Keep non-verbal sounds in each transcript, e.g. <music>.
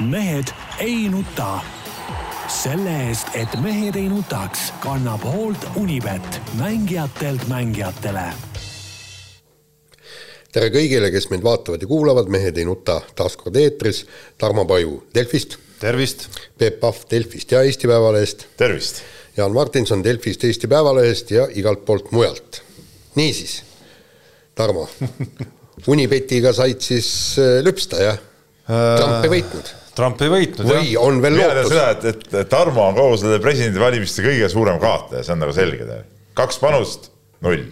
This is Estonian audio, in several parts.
mehed ei nuta. selle eest, et mehed ei nutaks, kannab hoolt Unibet, mängijatelt mängijatele. tere kõigile, kes meid vaatavad ja kuulavad, Mehed ei nuta taas kord eetris. Tarmo Paju Delfist. tervist. Peep Pahv Delfist ja Eesti Päevalehest. tervist. Jaan Martinson Delfist, Eesti Päevalehest ja igalt poolt mujalt. niisiis, Tarmo <laughs> Unibetiga said siis äh, lüpsta, jah? Trump ei võitnud Trump ei võitnud või jah. on veel lootus? seda, et, et Tarmo on kogu selle presidendivalimiste kõige suurem kaotaja, see on nagu selge. kaks panust, null.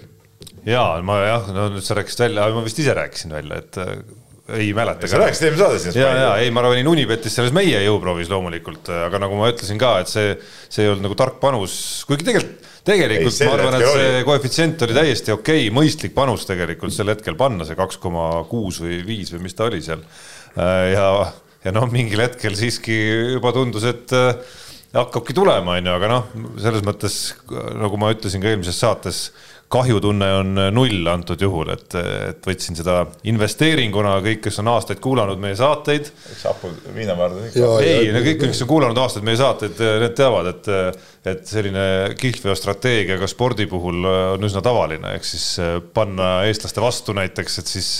ja ma jah, no nüüd sa rääkisid välja, ma vist ise rääkisin välja, et äh, ei mäleta. sa rääkisid eelmises saates sellest. ja, ja ei, ma olin Unibetis selles meie jõuproovis loomulikult, aga nagu ma ütlesin ka, et see, see ei olnud nagu tark panus, kuigi tegelikult, tegelikult ei, ma arvan, et see oli. koefitsient oli täiesti okei okay,, mõistlik panus tegelikult sel hetkel panna, see kaks koma kuus või viis või mis ta oli seal. Äh, ja, ja noh, mingil hetkel siiski juba tundus, et äh, hakkabki tulema, on ju, aga noh, selles mõttes nagu ma ütlesin ka eelmises saates kahjutunne on null antud juhul, et, et võtsin seda investeeringuna, kõik, kes on aastaid kuulanud meie saateid. eks hapu viinamäärd ikka. ei, no kõik, kes on kuulanud aastaid meie saateid, need teavad, et, et selline kihlveostrateegia ka spordi puhul on üsna tavaline, ehk siis panna eestlaste vastu näiteks, et siis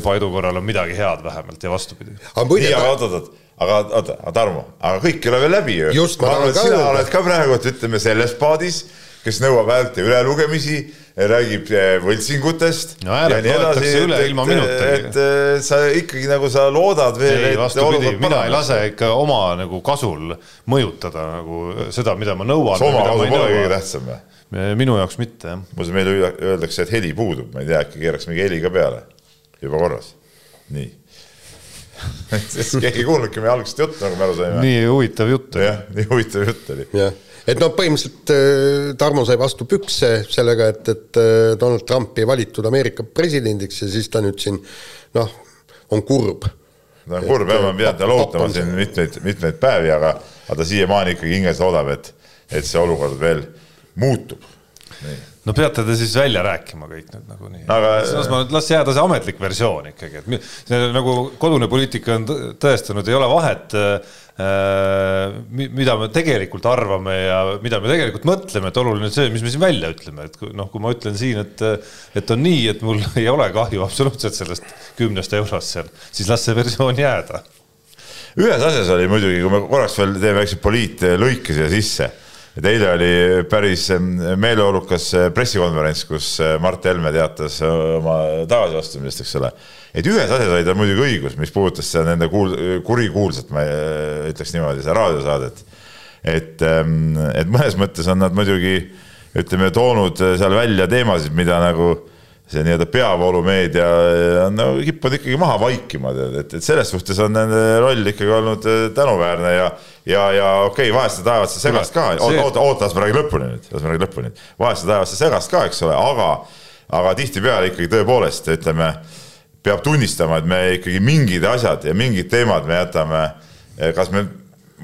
ebaedu korral on midagi head vähemalt ja vastupidi. nii, aga oot-oot-oot aga oota, Tarmo, aga kõik ei ole veel läbi ju. ma arvan, et sina oled ka praegu, et ütleme selles paadis kes nõuab häälte ülelugemisi, räägib eh, võltsingutest no,. ja nii edasi, et, et, et sa ikkagi nagu sa loodad veel. ei, vastupidi, mina ei lase ikka oma nagu kasul mõjutada nagu seda, mida ma nõuan. oma kasu pole kõige tähtsam või? minu jaoks mitte, jah. muuseas, meile öeldakse, et heli puudub, ma ei tea, äkki keeraks mingi heli ka peale. Juba korras, nii <laughs> keegi ei kuulnudki meie algset juttu, nagu me aru saime. nii huvitav jutt. jah, nii huvitav jutt oli. jah et noh, põhimõtteliselt äh, Tarmo sai vastu pükse sellega, et, et äh, Donald Trump ei valitud Ameerika presidendiks ja siis ta nüüd siin noh, on kurb. ta on kurb jah, ma pean teda lootama siin mitmeid, mitmeid päevi, aga, aga ta siiamaani ikkagi hinges loodab, et, et see olukord veel muutub. No peate te siis välja rääkima kõik nüüd nagunii aga.... selles mõttes, las jääda see ametlik versioon ikkagi, et see nagu kodune poliitika on tõestanud, ei ole vahet äh, mida me tegelikult arvame ja mida me tegelikult mõtleme, et oluline on see, mis me siin välja ütleme, et noh, kui ma ütlen siin, et, et on nii, et mul <laughs> ei ole kahju absoluutselt sellest kümnest eurost seal, siis las see versioon jääda. ühes asjas oli muidugi, kui me korraks veel teeme väikse poliitlõike siia sisse et eile oli päris meeleolukas pressikonverents, kus Mart Helme teatas oma tagasiastumisest, eks ole et ühes asjas oli tal muidugi õigus, mis puudutas seda nende kuul-, kurikuulsat, ma ütleks niimoodi, seda raadiosaadet. et, et mõnes mõttes on nad muidugi ütleme, toonud seal välja teemasid, mida nagu see nii-öelda peavoolumeedia on nagu kippunud ikkagi maha vaikima, et, et selles suhtes on nende roll ikkagi olnud äh, tänuväärne ja ja, ja okei okay,, vahest sa tahavad seda segast ka, oota, oota, oota, las ma räägin lõpuni nüüd, las ma räägin lõpuni. vahest sa tahavad seda segast ka, eks ole, aga, aga tihtipeale ikkagi tõepoolest ütleme peab tunnistama, et me ikkagi mingid asjad ja mingid teemad me jätame, eh, kas me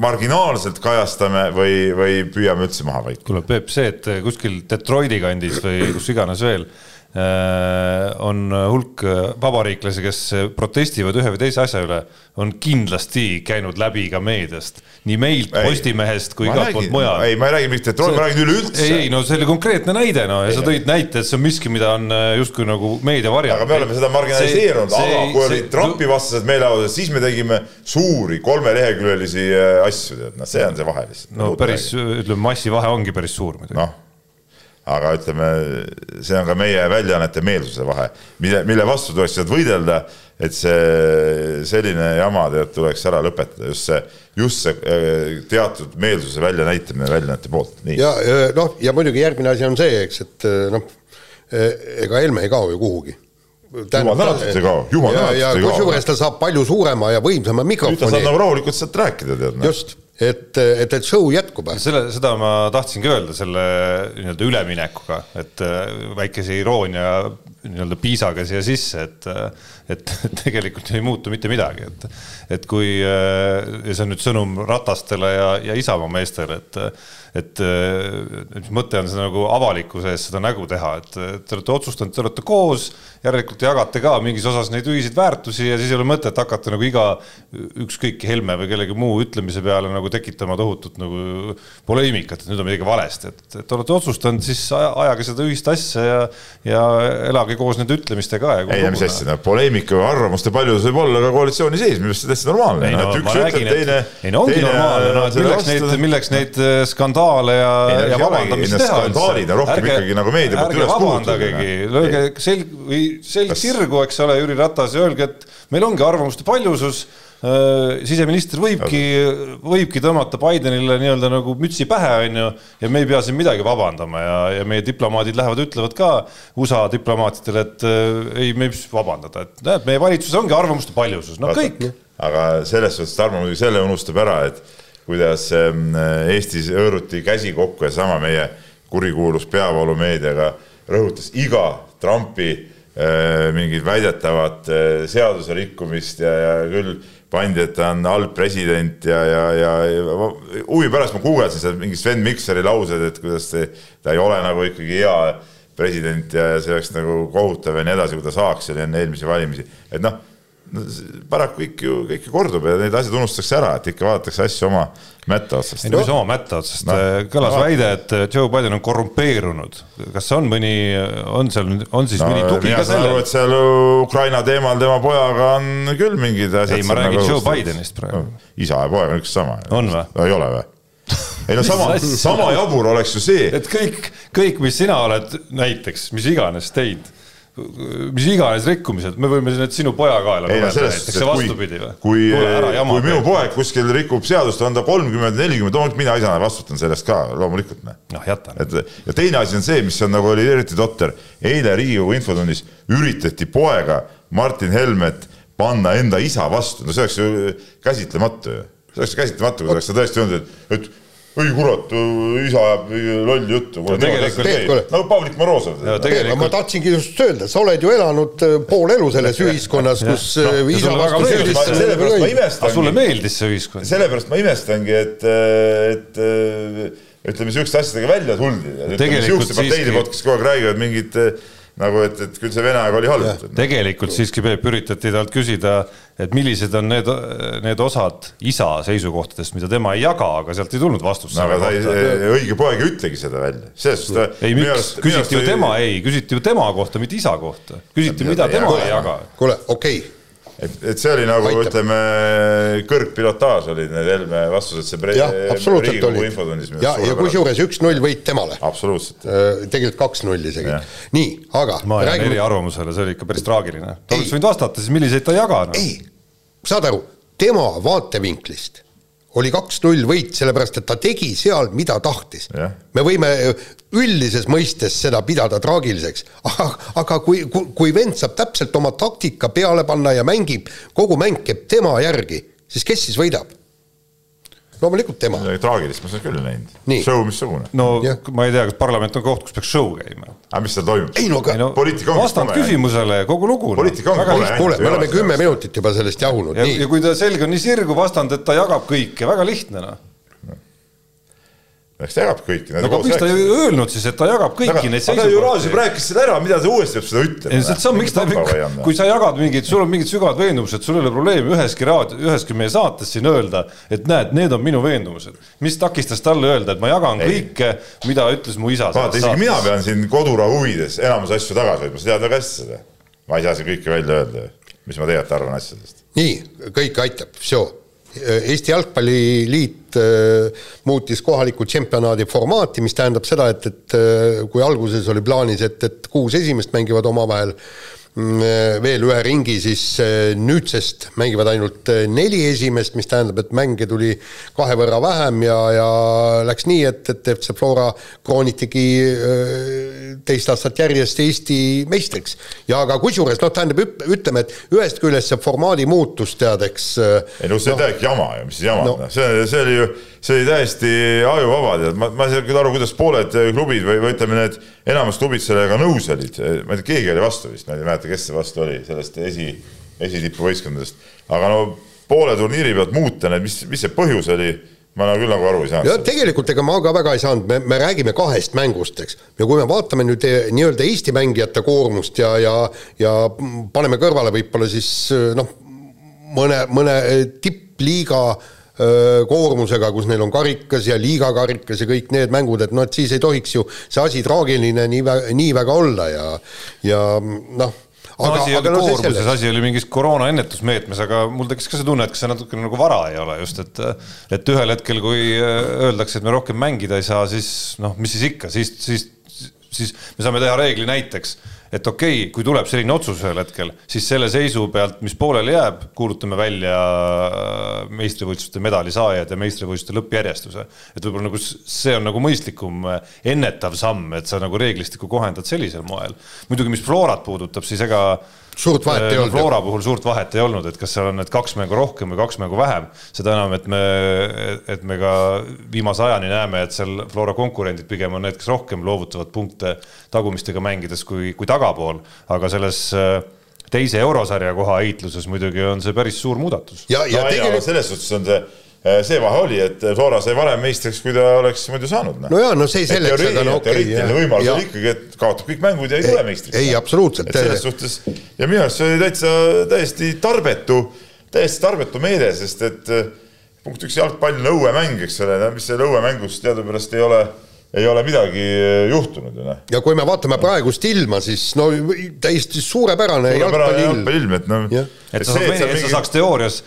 marginaalselt kajastame või, või püüame üldse maha vaikida. kuule, Peep, see, et kuskil Detroiti kandis või kus iganes veel on hulk vabariiklasi, kes protestivad ühe või teise asja üle, on kindlasti käinud läbi ka meediast. nii meilt, Postimehest kui igalt poolt mujal. ei, ma ei räägi mitte Detroit, ma räägin üleüldse. ei, ei, no see oli konkreetne näide, no ja ei, sa tõid näite, et see on miski, mida on äh, justkui nagu meedia varjab. aga me oleme seda marginaliseerunud, aga kui olid Trumpi vastased meeleavaldused, siis me tegime suuri kolmeleheküljelisi äh, asju, tead, noh, see on see vahe lihtsalt. no päris, ütleme, massivahe ongi päris suur muidugi. noh aga ütleme, see on ka meie väljaannete meelsuse vahe, mille, mille vastu tuleks sealt võidelda, et see selline jama tegelikult tuleks ära lõpetada, just see, just see äh, teatud meelsuse väljanäitamine väljaannete poolt. ja noh, ja muidugi järgmine asi on see, eks, et äh, noh, äh, ega Helme ei kao ju kuhugi jumal tänatud ei kao, jumal tänatud ei kao. kusjuures ta saab palju suurema ja võimsama mikrofoni. nüüd ta saab nagu rahulikult sealt rääkida, tead. just et, et, et show jätkub. selle, seda ma tahtsingi öelda selle nii-öelda üleminekuga, et äh, väikese iroonia nii-öelda piisaga siia sisse, et, et <laughs> tegelikult ei muutu mitte midagi, et, et kui ja see on nüüd sõnum ratastele ja, ja Isamaa meestele, et et mis mõte on seda nagu avalikkuse ees seda nägu teha, et te olete otsustanud, te olete koos, järelikult jagate ka mingis osas neid ühiseid väärtusi ja siis ei ole mõtet hakata nagu iga ükskõik Helme või kellegi muu ütlemise peale nagu tekitama tohutut nagu poleemikat, et nüüd on midagi valesti, et, et olete otsustanud, siis ajage seda ühist asja ja, ja elage koos nende ütlemistega. ei, mis asja, no poleemika või arvamuste paljus võib olla ka koalitsiooni sees, minu arust see on täitsi normaalne. ei no, no ma räägin, et ei no ongi normaalne, no et milleks neid, milleks neid skandaale skandaale ja, ja vabandamist teha. skandaalid on rohkem ärge, ikkagi nagu meedia poolt üles puhutud. lööge selg või selg sirgu, eks ole, Jüri Ratas ja öelge, et meil ongi arvamuste paljusus äh, siseminister võibki, võibki tõmmata Bidenile nii-öelda nagu mütsi pähe, on ju, ja me ei pea siin midagi vabandama ja, ja meie diplomaadid lähevad, ütlevad ka USA diplomaatidele, et äh, ei, me ei vabandada, et näed, meie valitsuses ongi arvamuste paljusus, no Vaata, kõik. aga selles suhtes Tarmo muidugi selle unustab ära, et kuidas ähm, Eestis hõõruti käsi kokku ja sama meie kurikuulus peavoolumeediaga rõhutas iga Trumpi äh, mingit väidetavat äh, seaduse rikkumist ja, ja küll pandi, et ta on halb president ja, ja, ja, huvi pärast ma guugeldasin seda mingi Sven Mikseri laused, et kuidas see, ta ei ole nagu ikkagi hea president ja see oleks nagu kohutav ja nii edasi, kui ta saaks enne eelmisi valimisi, et noh no paraku kõik ju, kõik ju kordub ja need asjad unustatakse ära, et ikka vaadatakse asju oma mätta otsast. ei no mis oma mätta otsast no,, kõlas no, väide, et Joe Biden on korrumpeerunud. kas on mõni, on seal, on siis no, mõni tugi ka sellel? et seal Ukraina teemal tema pojaga on küll mingid asjad. ei, ma räägin nagu Joe Bidenist praegu no,. isa ja poeg on üks sama. on või? no ei ole või? ei no sama, sama jabur oleks ju see. et kõik, kõik, mis sina oled näiteks, mis iganes teinud mis iganes rikkumised, me võime need sinu poja kaela lugeda näiteks ja vastupidi või? kui, kui, kui minu poeg kuskil rikub seadust, on ta kolmkümmend, nelikümmend, loomulikult mina isana vastutan sellest ka, loomulikult. noh, jäta nüüd. et ja teine asi on see, mis on nagu oli eriti totter, eile Riigikogu infotunnis üritati poega Martin Helmet panna enda isa vastu, no see oleks ju käsitlematu ju. see oleks käsitlematu, kui oleks ta tõesti öelnud, et, et ei kurat, isa ajab lolli juttu. nagu Pavlik Morozov. ma tahtsingi just öelda, sa oled ju elanud äh, pool elu selles ühiskonnas, kus no, äh, isa vastu süüdistamine. sellepärast ma imestangi. sulle meeldis see ühiskond? sellepärast ma imestangi, et, et ütleme, sihukeste asjadega välja tuldi. sihukeste parteide poolt, kes kogu aeg räägivad mingit nagu et, et küll see Vene aeg oli halb. tegelikult siiski Peep üritati talt küsida, et millised on need, need osad isa seisukohtadest, mida tema ei jaga, aga sealt ei tulnud vastust no,. aga ta ei, õige poeg ei ütlegi seda välja, selles suhtes ei, miks, küsiti ju tema, ei, küsiti ju tema kohta, mitte isa kohta, küsiti, mida tema ei jaga. kuule, okei okay et, et see oli nagu Aitab. ütleme, kõrgpilotaaž olid need Helme vastused, see pre-, Riigikogu infotunnis. ja, ja kusjuures üks-null võit temale. absoluutselt. Äh, tegelikult kaks-null isegi. nii, aga. ma jään räägime... eriarvamusele, see oli ikka päris traagiline. ta oleks võinud vastata siis, milliseid ta ei jaganud no.. ei, saad aru, tema vaatevinklist oli kaks-null võit, sellepärast et ta tegi seal, mida tahtis. me võime üldises mõistes seda pidada traagiliseks, aga, aga kui, kui, kui vend saab täpselt oma taktika peale panna ja mängib, kogu mäng käib tema järgi, siis kes siis võidab? Loomulikult tema. traagilist ma seda küll näinud. show missugune. no ja. ma ei tea, kas parlament on koht, kus peaks show käima. aga mis seal toimub? ei no aga no, poliitika ongi vastand küsimusele, kogu lugu. poliitika ongi kole. kuule, me oleme kümme minutit juba sellest jahunud. ja, ja kui ta selg on nii sirgu vastand, et ta jagab kõike, väga lihtne noh eks ta jagab kõiki. no aga miks ta ei öelnud siis, et ta jagab kõiki aga, neid seisukohti? aga Jurassium rääkis seda ära, mida ta uuesti peab seda ütlema? ei, see on, miks ta, kui sa jagad mingid, sul on mingid sügavad veendumused, sul ei ole probleemi üheski raadio, üheski meie saates siin öelda, et näed, need on minu veendumused. mis takistas talle öelda, et ma jagan ei. kõike, mida ütles mu isa. vaata, isegi mina pean siin kodurahu huvides enamus asju tagasi hoidma, sa tead väga hästi seda. ma ei saa siin kõike välja öelda, mis ma tegelikult arvan asjadest. nii, kõik aitab, sure Eesti Jalgpalliliit äh, muutis kohaliku tšempionaadi formaati, mis tähendab seda, et, et äh, kui alguses oli plaanis, et, et kuus esimest mängivad omavahel veel ühe ringi, siis nüüdsest mängivad ainult neli esimest, mis tähendab, et mänge tuli kahe võrra vähem ja, ja läks nii, et, et FC Flora kroonitigi teist aastat järjest Eesti meistriks. ja aga kusjuures noh, tähendab, ütleme, et ühest küljest see formaadi muutus, tead, eks. ei no see on täielik jama ju, mis jama no., see, see oli ju see oli täiesti ajuvaba, tead, ma, ma ei saa küll aru, kuidas pooled klubid või, või ütleme, need enamus klubid sellega nõus olid, ma ei tea, keegi oli vastu vist, ma ei mäleta, kes see vastu oli, sellest esi, esitipuvõistkondadest, aga no poole turniiri pealt muuta need, mis, mis see põhjus oli, ma nagu küll nagu aru ei saanud. ja tegelikult ega ma ka väga ei saanud, me, me räägime kahest mängust, eks. ja kui me vaatame nüüd eh, nii-öelda Eesti mängijate koormust ja, ja, ja paneme kõrvale võib-olla siis noh, mõne, mõne tippliiga äh, koormusega, kus neil on karikas ja liigakarikas ja kõik need mängud, et noh, et siis ei tohiks ju see asi traagiline nii, nii väga olla ja, ja noh aga no,, asi ei olnud koormuses, asi oli mingis koroona ennetusmeetmes, aga mul tekkis ka see tunne, et kas see natukene nagu vara ei ole just, et et ühel hetkel, kui öeldakse, et me rohkem mängida ei saa, siis noh, mis siis ikka, siis, siis, siis me saame teha reegli näiteks et okei okay,, kui tuleb selline otsus ühel hetkel, siis selle seisu pealt, mis pooleli jääb, kuulutame välja äh, meistrivõistluste medali saajad ja meistrivõistluste lõppjärjestuse. et võib-olla nagu see on nagu mõistlikum äh, ennetav samm, et sa nagu reeglistikku kohendad sellisel moel. muidugi, mis Florat puudutab, siis ega suurt vahet ei äh, olnud. Flora puhul suurt vahet ei olnud, et kas seal on need kaks mängu rohkem või kaks mängu vähem, seda enam, et me, et me ka viimase ajani näeme, et seal Flora konkurendid pigem on need, kes rohkem loovutavad punkte tagumistega mängides kui, kui tagapool, aga selles äh, teise eurosarja koha heitluses muidugi on see päris suur muudatus. ja, ja no, tegelikult selles suhtes on see see vahe oli, et Flora sai varem meistriks, kui ta oleks muidu saanud. no jaa, no see selleks, aga no okei teoreetiline võimalus oli ikkagi, et kaotab kõik mängud ja ei, ei tule meistriks. ei, absoluutselt. selles suhtes ja minu arust see oli täitsa täiesti tarbetu, täiesti tarbetu meede, sest et äh, punkt üks, jalgpall on õuemäng, eks ole, mis seal õuemängus teadupärast ei ole ei ole midagi eh, juhtunud ju noh. ja kui me vaatame praegust ilma, siis no täiesti suurepärane, suurepärane jalgpalliilm. jalgpalliilm, et noh. et sa, see, et sa saaks teoorias,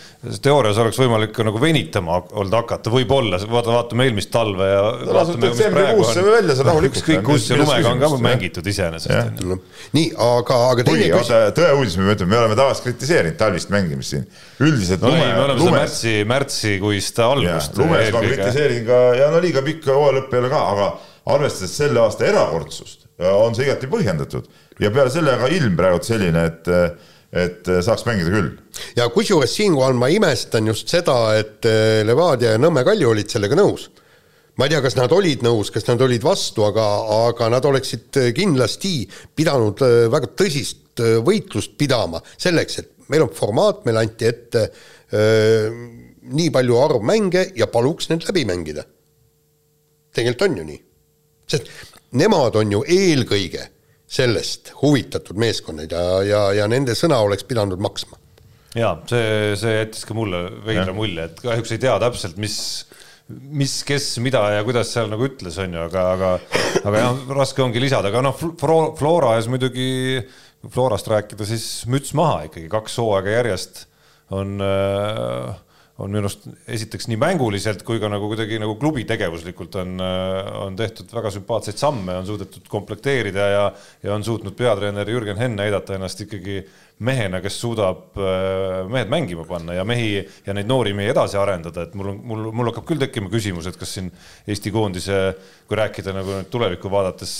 teoorias oleks võimalik nagu venitama olnud hakata, võib-olla, vaata, vaatame eelmist talve ja no, vaatame, mis praegu on. välja saad rahulikult. ükskõik, kus see lumega on ka mängitud iseenesest. nii, aga, aga teine küsimus. tõeuudis, me ütleme, me oleme tavaliselt kritiseerinud talvist mängimist siin. üldiselt no, lume, me oleme lumes, märtsi, märtsikuist algust. lumes ma kritiseerin ka ja no liiga pikk hooaja lõpp ei ole ka, aga arvestades selle aasta erakordsust, on see igati põhjendatud ja peale selle ka ilm praegu selline, et et saaks mängida küll. ja kusjuures siinkohal ma imestan just seda, et Levadia ja Nõmme Kalju olid sellega nõus. ma ei tea, kas nad olid nõus, kas nad olid vastu, aga, aga nad oleksid kindlasti pidanud väga tõsist võitlust pidama selleks, et meil on formaat, meile anti ette öö, nii palju arv mänge ja paluks need läbi mängida. tegelikult on ju nii sest nemad on ju eelkõige sellest huvitatud meeskonnad ja, ja, ja nende sõna oleks pidanud maksma. ja see, see jättis ka mulle veidra mulje, et kahjuks ei tea täpselt, mis, mis, kes, mida ja kuidas seal nagu ütles, on ju, aga, aga, aga jah, raske ongi lisada, aga noh, Flora ees muidugi, Florast rääkida, siis müts maha ikkagi, kaks hooaega järjest on äh, on minu arust esiteks nii mänguliselt kui ka nagu kuidagi nagu klubi tegevuslikult on, äh, on tehtud väga sümpaatseid samme, on suudetud komplekteerida ja, ja on suutnud peatreener Jürgen Henn näidata ennast ikkagi mehena, kes suudab äh, mehed mängima panna ja mehi ja neid noori mehi edasi arendada, et mul on, mul, mul hakkab küll tekkima küsimus, et kas siin Eesti koondise, kui rääkida nagu nüüd tulevikku vaadates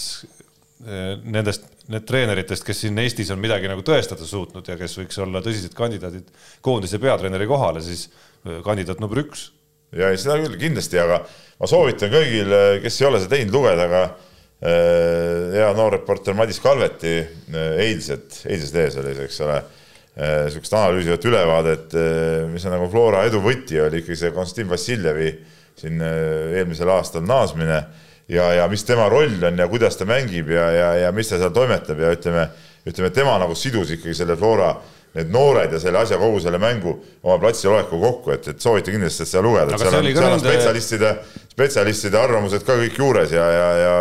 nendest, need treeneritest, kes siin Eestis on midagi nagu tõestada suutnud ja kes võiks olla tõsised kandidaadid koondise peatreeneri kohale, siis kandidaat number üks. ja seda küll kindlasti, aga ma soovitan kõigil, kes ei ole seda teinud, lugeda ka hea noor reporter Madis Kalveti eilset, eilses lehes oli see, eks ole niisugust analüüsivat ülevaadet, mis on nagu Flora edu võti, oli ikkagi see Konstantin Vassiljevi siin eelmisel aastal naasmine ja, ja mis tema roll on ja kuidas ta mängib ja, ja, ja mis ta seal toimetab ja ütleme, ütleme tema nagu sidus ikkagi selle Flora need noored ja selle asja, kogu selle mängu oma platsil oleku kokku, et, et soovitan kindlasti seda lugeda, et seal on, seal on spetsialistide, spetsialistide arvamused ka kõik juures ja, ja, ja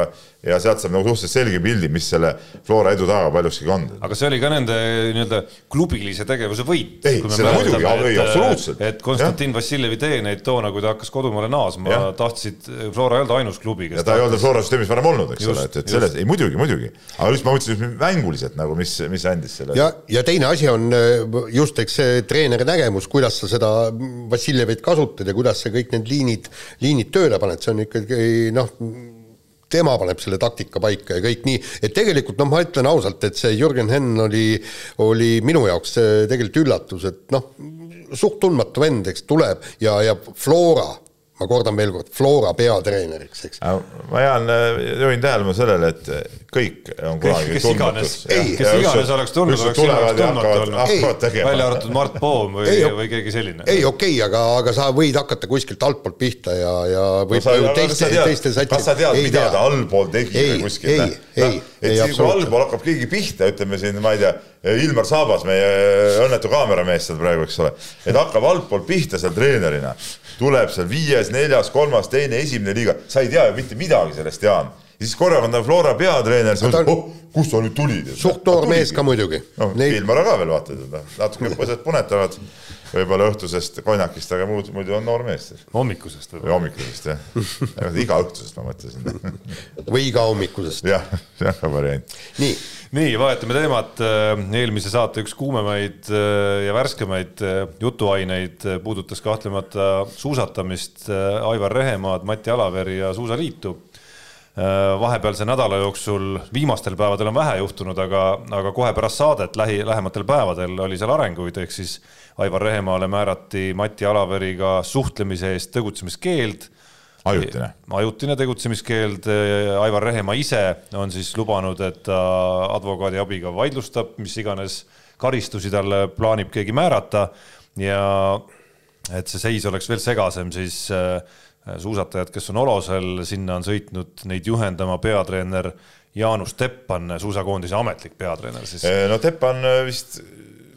ja sealt saab nagu suhteliselt selge pildi, mis selle Flora edu taga paljuski on. aga see oli ka nende nii-öelda klubilise tegevuse võit. ei, seda muidugi, ei absoluutselt. et Konstantin Vassiljevi teeneid toona, kui ta hakkas kodumaale naasma, tahtsid, Flora ei olnud ainus klubi, kes ja ta ei olnud Flora süsteemis varem olnud, eks just, ole, et, et selles, ei muidugi, muidugi. aga just ma mõtlesin mänguliselt nagu, mis, mis andis selle. ja, ja teine asi on just, eks see treeneri nägemus, kuidas sa seda Vassiljevit kasutad ja kuidas sa kõik need liinid, liinid tööle paned, see on ikkagi noh, tema paneb selle taktika paika ja kõik nii, et tegelikult noh, ma ütlen ausalt, et see Jürgen Henn oli, oli minu jaoks tegelikult üllatus, et noh, suht tundmatu vend, eks, tuleb ja, ja Flora ma kordan veel kord, Flora peatreeneriks, eks. ma jään, juhin tähelepanu sellele, et kõik on kunagi kes iganes, kes iganes oleks tulnud, oleks sinu jaoks tundmatu olnud. välja arvatud Mart Poom või, või keegi selline. ei, okei okay,, aga, aga sa võid hakata kuskilt altpoolt pihta ja, ja võib no, sa, teiste, teiste sätti. kas sa tead, mida ta allpool tegi ei, või kuskil? ei, ei, ei, ei, kui allpool hakkab keegi pihta, ütleme siin, ma ei tea, Ilmar Saabas, meie õnnetu kaameramees seal praegu, eks ole, et hakkab altpoolt pihta seal treenerina tuleb seal viies, neljas, kolmas, teine, esimene liiga, sa ei tea ju mitte midagi sellest, Jaan. ja siis korraga on ta Flora peatreener, sa mõtled, oh, kust sa nüüd tulid? suht noor mees ka muidugi. noh Neid..., Ilmara ka veel vaata natuke põsed punetavad võib-olla õhtusest konjakist, aga muud, muidu on noor mees. hommikusest või? hommikusest jah iga õhtusest ma mõtlesin <laughs> või iga hommikusest. jah, see on ka variant. nii nii, vahetame teemat. Äh, eelmise saate üks kuumemaid äh, ja värskemaid äh, jutuaineid puudutas kahtlemata suusatamist, Aivar Rehemaad, Mati Alaveri ja Suusaliitu. vahepealse nädala jooksul, viimastel päevadel on vähe juhtunud, aga, aga kohe pärast saadet lähi, lähematel päevadel oli seal arenguid, ehk siis Aivar Rehemaale määrati Mati Alaveriga suhtlemise eest tegutsemiskeeld ajutine? ajutine tegutsemiskeeld, Aivar Rehemaa ise on siis lubanud, et ta advokaadi abiga vaidlustab, mis iganes karistusi talle plaanib keegi määrata ja et see seis oleks veel segasem, siis äh, suusatajad, kes on Olosel, sinna on sõitnud neid juhendama peatreener Jaanus Teppan, suusakoondise ametlik peatreener siis. no Teppan vist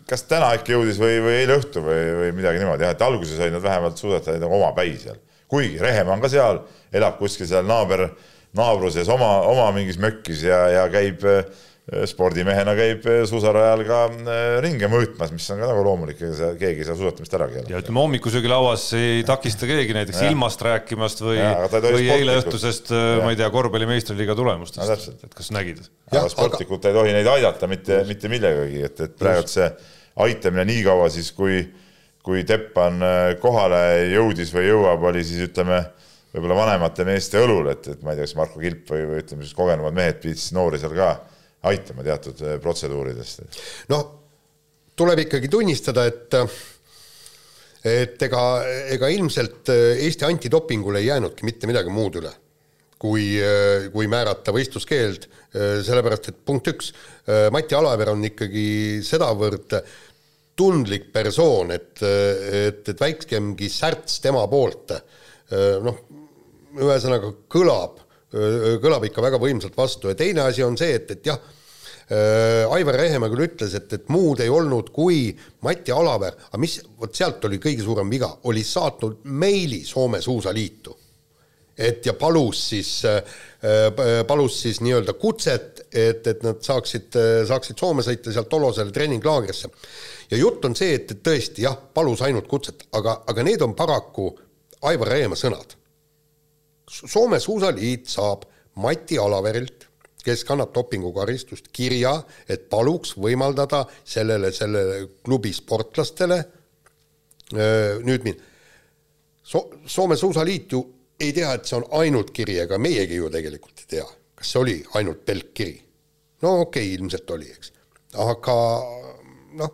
kas täna äkki jõudis või, või eile õhtu või, või midagi niimoodi jah, et alguses olid nad vähemalt suusatajad nagu omapäi seal kuigi Rehemaa on ka seal, elab kuskil seal naaber, naabruses oma, oma mingis mökkis ja, ja käib spordimehena käib suusarajal ka ringe mõõtmas, mis on ka nagu loomulik, ega keegi ei saa suusatamist ära keelata. ja ütleme, hommikusöögilauas ei takista keegi näiteks ja. ilmast rääkimast või, või eileõhtusest, ma ei tea, korvpalli meistriliiga tulemustest no,, et kas nägid? sportlikult aga... ei tohi neid aidata mitte, mitte millegagi, et, et praegu see aitamine nii kaua siis, kui kui Teppan äh, kohale jõudis või jõuab, oli siis ütleme, võib-olla vanemate meeste õlul, et, et ma ei tea, kas Marko Kilp või, või ütleme siis kogenumad mehed pidid siis noori seal ka aitama teatud äh, protseduuridest. noh, tuleb ikkagi tunnistada, et et ega, ega ilmselt äh, Eesti antidopingule ei jäänudki mitte midagi muud üle, kui, kui määrata võistluskeeld, sellepärast et punkt üks, Mati Alaver on ikkagi sedavõrd tundlik persoon, et, et, et väiksemgi särts tema poolt noh, ühesõnaga kõlab, kõlab ikka väga võimsalt vastu ja teine asi on see, et, et jah, Aivar Rehemäe küll ütles, et, et muud ei olnud kui Mati Alaver, aga mis, vot sealt oli kõige suurem viga, oli saatnud meili Soome Suusaliitu. Et ja palus siis, palus siis nii-öelda kutset, et, et nad saaksid, saaksid Soome sõita sealt Olosele treeninglaagrisse ja jutt on see, et, et tõesti jah, palus ainult kutset, aga, aga need on paraku Aivar Reemaa sõnad. Soome Suusaliit saab Mati Alaverilt, kes kannab dopingukaristust, kirja, et paluks võimaldada sellele, sellele klubi sportlastele nüüd min-, So-, Soome Suusaliit ju ei tea, et see on ainult kiri, ega meiegi ju tegelikult ei tea, kas see oli ainult pelk kiri. no okei okay,, ilmselt oli, eks. aga noh,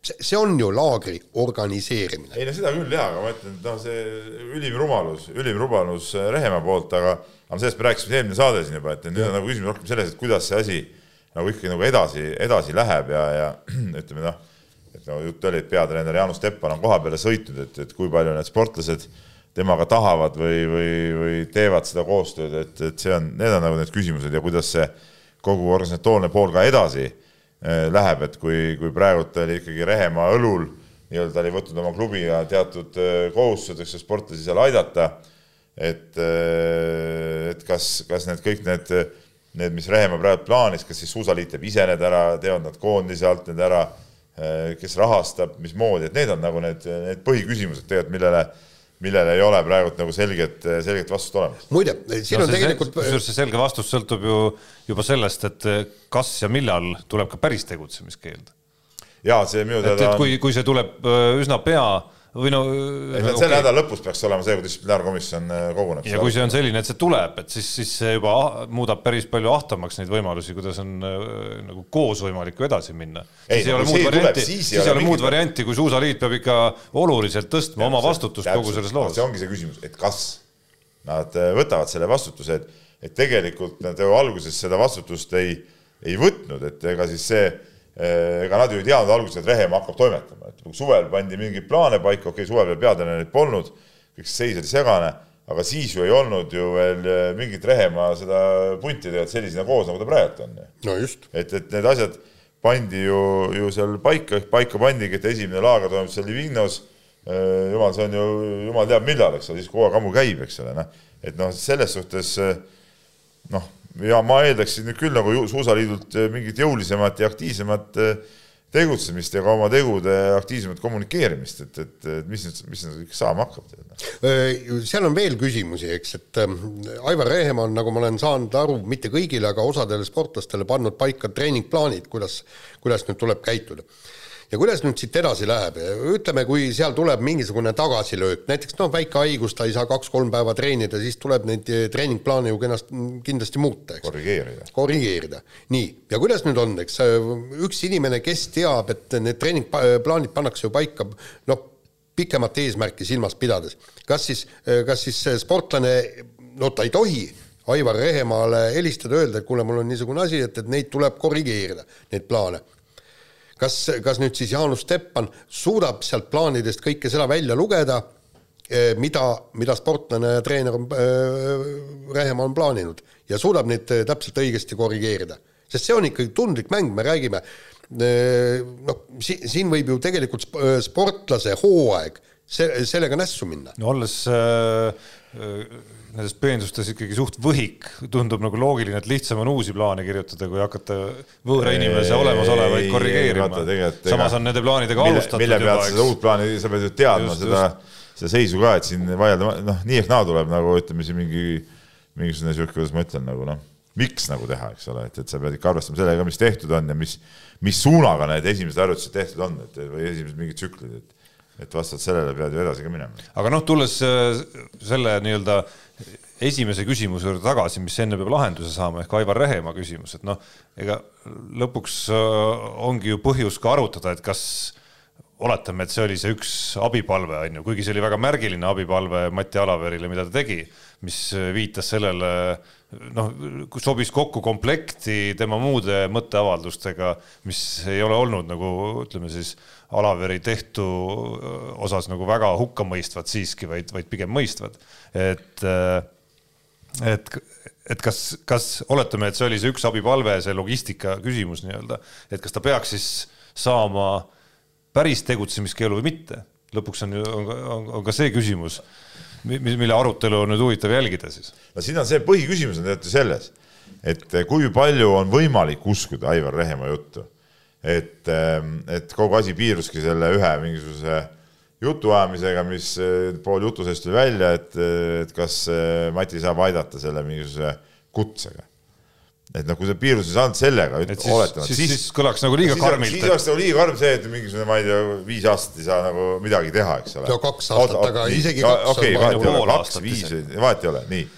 see, see on ju laagri organiseerimine. ei no seda küll jaa, aga ma ütlen, et noh, see ülim rumalus, ülim rumalus äh, Rehemaa poolt, aga aga sellest me rääkisime eelmine saade siin juba, et nüüd on nagu küsimus rohkem selles, et kuidas see asi nagu ikkagi nagu edasi, edasi läheb ja, ja <clears throat> ütleme noh, et no jutt oli, et peatreener Jaanus Teppan on koha peale sõitnud, et, et kui palju need sportlased temaga tahavad või, või, või teevad seda koostööd, et, et see on, need on nagu need küsimused ja kuidas see kogu organisatoorne pool ka edasi Äh, läheb, et kui, kui praegult oli ikkagi Rehemaa õlul, nii-öelda oli võtnud oma klubiga teatud äh, kohustused, eks ju, sportlasi seal aidata, et, et kas, kas need kõik need, need, mis Rehemaa praegu plaanis, kas siis suusaliit teeb ise need ära, teevad nad koondise alt need ära, kes rahastab, mismoodi, et need on nagu need, need põhiküsimused tegelikult, millele millele ei ole praegult nagu selget, selget vastust olemas. muide, siin no, on tegelikult kusjuures see selge vastus sõltub ju juba sellest, et kas ja millal tuleb ka päris tegutsemiskeeld. jaa, see minu teada on kui, kui see tuleb üsna pea või no. et okay. selle nädala lõpus peaks olema see, kui distsiplinaarkomisjon äh, koguneb. ja kui see on selline, et see tuleb, et siis, siis see juba muudab päris palju ahtamaks neid võimalusi, kuidas on äh, nagu koos võimalik ju edasi minna. siis ei ole muud varianti, siis ei ole muud varianti, kui Suusaliit peab ikka oluliselt tõstma ja, oma vastutust kogu selles loos. see ongi see küsimus, et kas nad äh, võtavad selle vastutuse, et, et tegelikult nad ju alguses seda vastutust ei, ei võtnud, et ega siis see ega nad ju ei teadnud alguses, et Rehemaa hakkab toimetama, et suvel pandi mingeid plaane paika, okei okay,, suvel veel peatreenerit polnud, kõik see seis oli segane, aga siis ju ei olnud ju veel eh, mingit Rehemaa seda punti tegelikult sellisena koos, nagu ta praegu on. no just. et, et need asjad pandi ju, ju seal paika, ehk paika pandigi, et esimene laager toimub seal Livignos, eh, jumal, see on ju, jumal teab millal, eks ole, siis kogu aeg ammu käib, eks ole, noh. et noh, selles suhtes noh, ja ma eeldaksin nüüd küll nagu Suusaliidult eh, mingit jõulisemat ja aktiivsemat eh, tegutsemist ja ka oma tegude aktiivsemat kommunikeerimist, et, et, et mis nüüd, mis nüüd kõik saama hakkab. seal on veel küsimusi, eks, et Aivar Rehemaa on, nagu ma olen saanud aru, mitte kõigile, aga osadele sportlastele pannud paika treeningplaanid, kuidas, kuidas nüüd tuleb käituda ja kuidas nüüd siit edasi läheb, ütleme, kui seal tuleb mingisugune tagasilöök, näiteks noh, väike haigus, ta ei saa kaks-kolm päeva treenida, siis tuleb neid eh, treeningplaane ju kenast-, kindlasti muuta, eks. korrigeerida. korrigeerida, nii, ja kuidas nüüd on, eks? Üks inimene, kes teab, et need treeningplaanid pannakse ju paika noh, pikemat eesmärki silmas pidades, kas siis, kas siis sportlane, no ta ei tohi Aivar Rehemaale helistada, öelda, et kuule, mul on niisugune asi, et, et neid tuleb korrigeerida, neid plaane kas, kas nüüd siis Jaanus Teppan suudab sealt plaanidest kõike seda välja lugeda, eh, mida, mida sportlane ja treener on äh,, Rehemaa on plaaninud ja suudab neid eh, täpselt õigesti korrigeerida. sest see on ikkagi tundlik mäng, me räägime äh, noh, si-, siin võib ju tegelikult sportlase hooaeg se-, sellega nässu minna. no olles äh, nendes peendustes ikkagi suht võhik, tundub nagu loogiline, et lihtsam on uusi plaane kirjutada, kui hakata võõra inimese olemasolevaid korrigeerima. samas on nende plaanidega mille, alustatud mille pealt seda uut plaani, sa pead ju teadma just, seda, seda seisu ka, et siin vaielda, noh, nii ehk naa tuleb nagu ütleme siin mingi, mingisugune sihuke, kuidas ma ütlen, nagu noh, miks nagu teha, eks ole, et, et sa pead ikka arvestama sellega, mis tehtud on ja mis, mis suunaga need esimesed harjutused tehtud on, et või esimesed mingid tsüklid, et et vastavalt sellele pead ju edasi ka minema. aga noh, tulles äh, selle nii-öelda esimese küsimuse juurde tagasi, mis enne peab lahenduse saama, ehk Aivar Rehemaa küsimus, et noh, ega lõpuks äh, ongi ju põhjus ka arutada, et kas oletame, et see oli see üks abipalve, on ju, kuigi see oli väga märgiline abipalve Mati Alaverile, mida ta tegi, mis viitas sellele, noh, sobis kokku komplekti tema muude mõtteavaldustega, mis ei ole olnud nagu ütleme siis Alaveri tehtu osas nagu väga hukkamõistvad siiski, vaid, vaid pigem mõistvad, et et, et kas, kas oletame, et see oli see üks abipalve, see logistika küsimus nii-öelda, et kas ta peaks siis saama päris tegutsemiskeelu või mitte? lõpuks on ju, on ka see küsimus, mille arutelu on nüüd huvitav jälgida siis. no siin on see põhiküsimus on ju selles, et kui palju on võimalik uskuda Aivar Rehemaa juttu, et, et kogu asi piiruski selle ühe mingisuguse jutuajamisega, mis eh, pool jutu seest tuli välja, et, et kas eh, Mati saab aidata selle mingisuguse kutsega. Et noh, kui see piirus ei saanud sellega, oletame, siis, siis, siis kõlaks nagu liiga karmilt. siis oleks nagu liiga karm see, et mingisugune, ma ei tea, viis aastat ei saa nagu midagi teha, eks ole. no kaks aastat, aga isegi kaks okei vahet ei ole, kaks, viis, vahet ei ole, nii.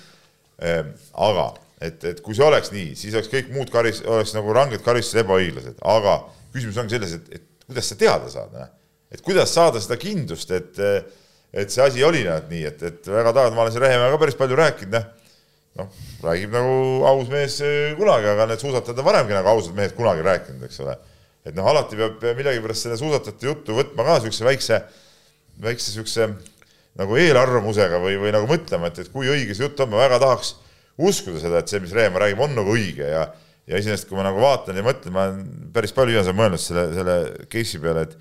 Ehm, aga et, et kui see oleks nii, siis oleks kõik muud karis-, oleks nagu ranged karistused ebaõiglased, aga küsimus ongi selles, et, et kuidas sa teada saad, noh et kuidas saada seda kindlust, et, et see asi oli nii, et, et väga tahavad, ma olen siin Rehemäega päris palju rääkinud, noh, noh, räägib nagu aus mees kunagi, aga need suusatajad on varemgi nagu ausad mehed kunagi rääkinud, eks ole. et noh, alati peab millegipärast selle suusatajate juttu võtma ka niisuguse väikse, väikse niisuguse nagu eelarvamusega või, või nagu mõtlema, et, et kui õige see jutt on, ma väga tahaks uskuda seda, et see, mis Rehemaa räägib, on nagu õige ja ja iseenesest, kui ma nagu vaatan ja mõtlen, ma olen päris palju inimesi mõelnud selle, selle case'i peale, et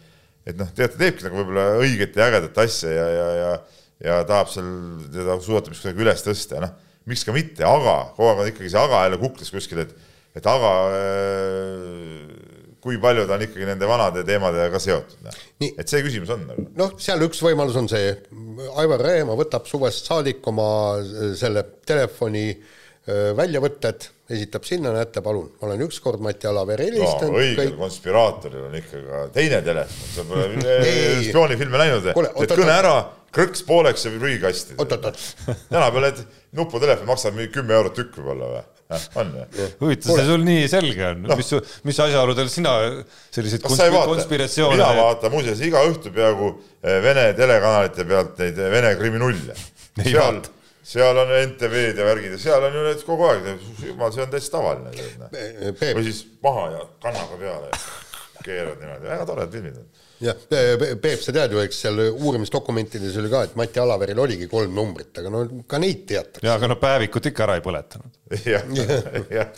et noh, tead, ta teebki nagu võib-olla õiget ja ägedat asja ja, ja, ja ja tahab seal teda suusatamist kuidagi üles tõsta noh, miks ka mitte, aga kogu aeg on ikkagi see aga jälle kuklas kuskil, et, et aga kui palju ta on ikkagi nende vanade teemadega seotud. Noh. et see küsimus on nagu. noh, seal üks võimalus on see, Aivar Reemaa võtab suvest saadik oma selle telefoni väljavõtted, esitab sinna, näete, palun, ma olen ükskord Mati Alaver helistanud no,. õigel kõik... konspiraatoril on ikka ka teine telefon, sa pole <laughs> spioonifilme näinud, teed kõne ära, krõks pooleks ja prügikasti. <laughs> tänapäeval need nuputelefon maksab mingi kümme eurot tükk võib-olla või? on või? huvitav, see sul nii selge on no., mis, mis asjaoludel sina selliseid konspir konspiratsioone mina vaatan muuseas iga õhtu peaaegu eh, Vene telekanalite pealt neid Vene kriminulle. seal, seal on NTV-d ja värgid ja seal on ju need kogu aeg, jumal, see on täitsa tavaline. või siis maha ja kannaga peale keerad niimoodi, väga toredad filmid on jah, Peep, sa tead ju, eks seal uurimisdokumentides oli ka, et Mati Alaveril oligi kolm numbrit, aga no ka neid teatakse. jaa, aga no päevikut ikka ära ei põletanud. <laughs> jah, jah.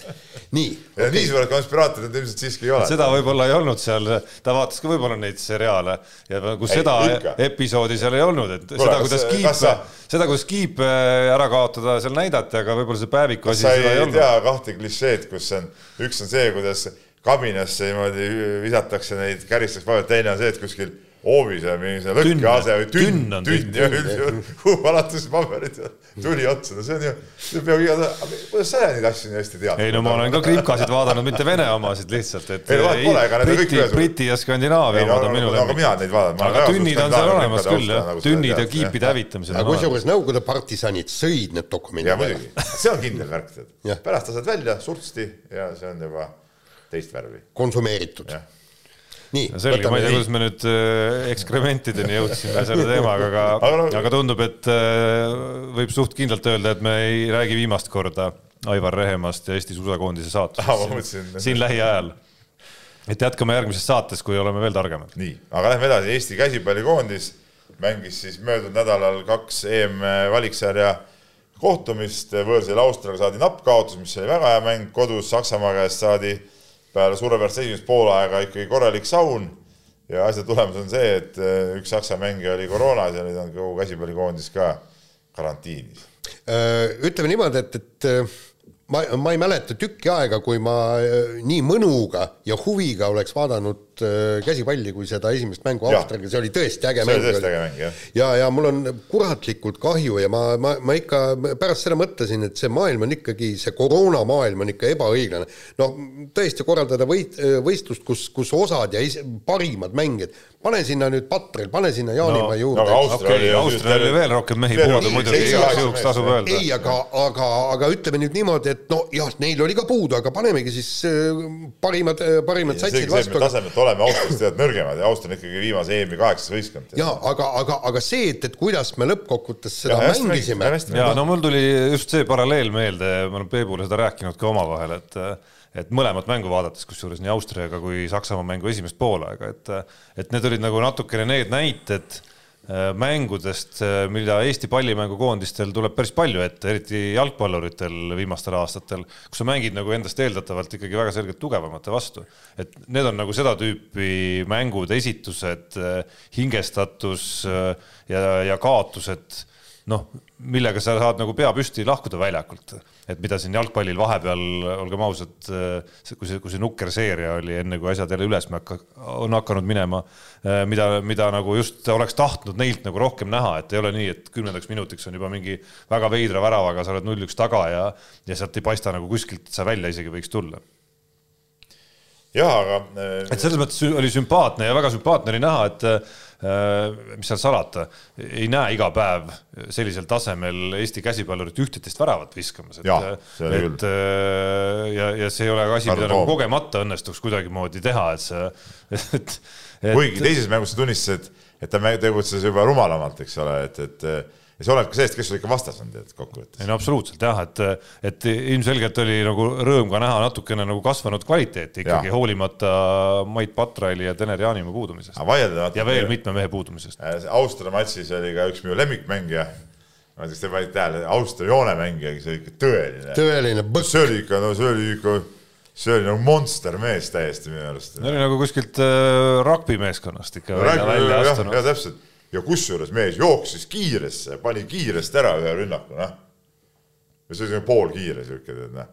nii. ja nii suured konspiraatorid ilmselt siiski ei ole. seda võib-olla ei olnud seal, ta vaatas ka võib-olla neid seriaale ja kus ei, seda ikka. episoodi seal ei olnud, et Kule, seda, kuidas Kiip, sa... seda, kuidas Kiip äh, ära kaotada, seal näidati, aga võib-olla see päeviku asi seda ei olnud. sa ei tea kahte klišeed, kus on, üks on see, kuidas kabinasse niimoodi visatakse neid, käristatakse palju, teine on see, et kuskil hoovis on mingi see lõkkease või tünn, tünn, tünn ja kuhu alates paberid ja tuli otsa, no see on ju, see peab iga, kuidas sa neid asju nii hästi tead? ei no ma olen ka kripkasid vaadanud, mitte Vene omasid lihtsalt, et ei, ei, pole, ühesugused. Briti ja Skandinaavia omad on minu lemmik. aga mina neid vaatan. aga tünnid on seal olemas küll jah, nagu tünnid ja kiipide hävitamised. aga kusjuures Nõukogude partisanid sõid need dokumendid. jaa muidugi, see on kindel värk, tead. pärast lased välja surtsti ja see on juba teist värvi. konsumeeritud. nii. selge, ma ei tea, kuidas me nüüd äh, ekskrementideni jõudsime selle teemaga, aga, <laughs> aga tundub, et äh, võib suht kindlalt öelda, et me ei räägi viimast korda Aivar Rehemast ja Eesti suusakoondise saatusest siin, siin lähiajal. et jätkame järgmises saates, kui oleme veel targemad. nii, aga lähme edasi, Eesti käsipallikoondis mängis siis möödunud nädalal kaks EM-valiksarja kohtumist, võõrsil Austriaga saadi napp kaotus, mis oli väga hea mäng, kodus Saksamaa käest saadi peale suurepärast esimest poolaega ikkagi korralik saun ja asja tulemus on see, et äh, üks Saksa mängija oli koroonas ja nüüd on kogu käsipallikoondis ka karantiinis. Äh, ütleme niimoodi, et, et äh, ma, ma ei mäleta tükki aega, kui ma nii mõnuga ja huviga oleks vaadanud käsipalli kui seda esimest mängu Austriaga, see oli tõesti äge mäng. see oli tõesti äge mäng, jah. ja, ja mul on kuratlikult kahju ja ma, ma, ma ikka pärast seda mõtlesin, et see maailm on ikkagi, see koroonamaailm on ikka ebaõiglane. no tõesti korraldada võit, võistlust, kus, kus osad ja is, parimad mängijad pane sinna nüüd Patrel, pane sinna Jaanimäe no, juurde no,. okei, Austrial oli veel rohkem mehi puudu muidugi, igaks juhuks tasub öelda. ei, aga, aga, aga ütleme nüüd niimoodi, et no jah, neil oli ka puudu, aga panemegi siis äh, parimad, äh, parimad satsid vastu. tasemelt oleme Austriast tead nõrgemad ja Austria on ikkagi viimase EM-i kaheksas võistkond. jaa, aga, aga, aga see, et, et kuidas me lõppkokkuvõttes seda ja, mängisime. jaa, no mul tuli just see paralleel meelde, ma olen Peebule seda rääkinud ka omavahel, et et mõlemat mängu vaadates, kusjuures nii Austriaga kui Saksamaa mängu esimest poolaega, et, et need olid nagu natukene need näited mängudest, äh, mida Eesti pallimängukoondistel tuleb päris palju ette, eriti jalgpalluritel viimastel aastatel, kus sa mängid nagu endast eeldatavalt ikkagi väga selgelt tugevamate vastu. et need on nagu seda tüüpi mängud, esitused, äh, hingestatus ja, ja kaotused noh, millega sa saad nagu pea püsti lahkuda väljakult, et mida siin jalgpallil vahepeal, olgem ausad, kui see, kui see nukker seeria oli, enne kui asjad jälle üles hakka, on hakanud minema, mida, mida nagu just oleks tahtnud neilt nagu rohkem näha, et ei ole nii, et kümnendaks minutiks on juba mingi väga veidra väravaga, sa oled null-üks taga ja, ja sealt ei paista nagu kuskilt, sa välja isegi võiks tulla jah, aga. et selles mõttes oli sümpaatne ja väga sümpaatne oli näha, et Äh, mis seal salata, ei näe iga päev sellisel tasemel Eesti käsipallurit üht-teist väravat viskamas, et, et äh, ja, ja see ei ole asi, mida nagu kogemata õnnestuks kuidagimoodi teha, et see, <laughs> et, et. kuigi teises mängus sa tunnistasid, et ta tegutses juba rumalamalt, eks ole, et, et ja see oleneb ka sellest, kes sul ikka vastas on, tead, kokkuvõttes. ei no absoluutselt jah, et, et ilmselgelt oli nagu rõõm ka näha natukene nagu kasvanud kvaliteeti ikkagi, hoolimata Mait Patraili ja Tener Jaanimaa puudumisest. ja veel mitme mehe puudumisest. Äh, Austria matšis oli ka üks minu lemmikmängija, ma ei tea, kas te panite tähele, Austria joonemängija, see oli ikka tõeline. tõeline põkk. see oli ikka, no see oli ikka, see oli nagu monstermees täiesti minu arust. see oli nagu kuskilt äh, rugby meeskonnast ikka välja, välja astunud. jah, täpselt ja kusjuures mees jooksis kiiresse, pani kiiresti ära ühe rünnaku, noh. ja see oli poolkiire siuke, tead noh,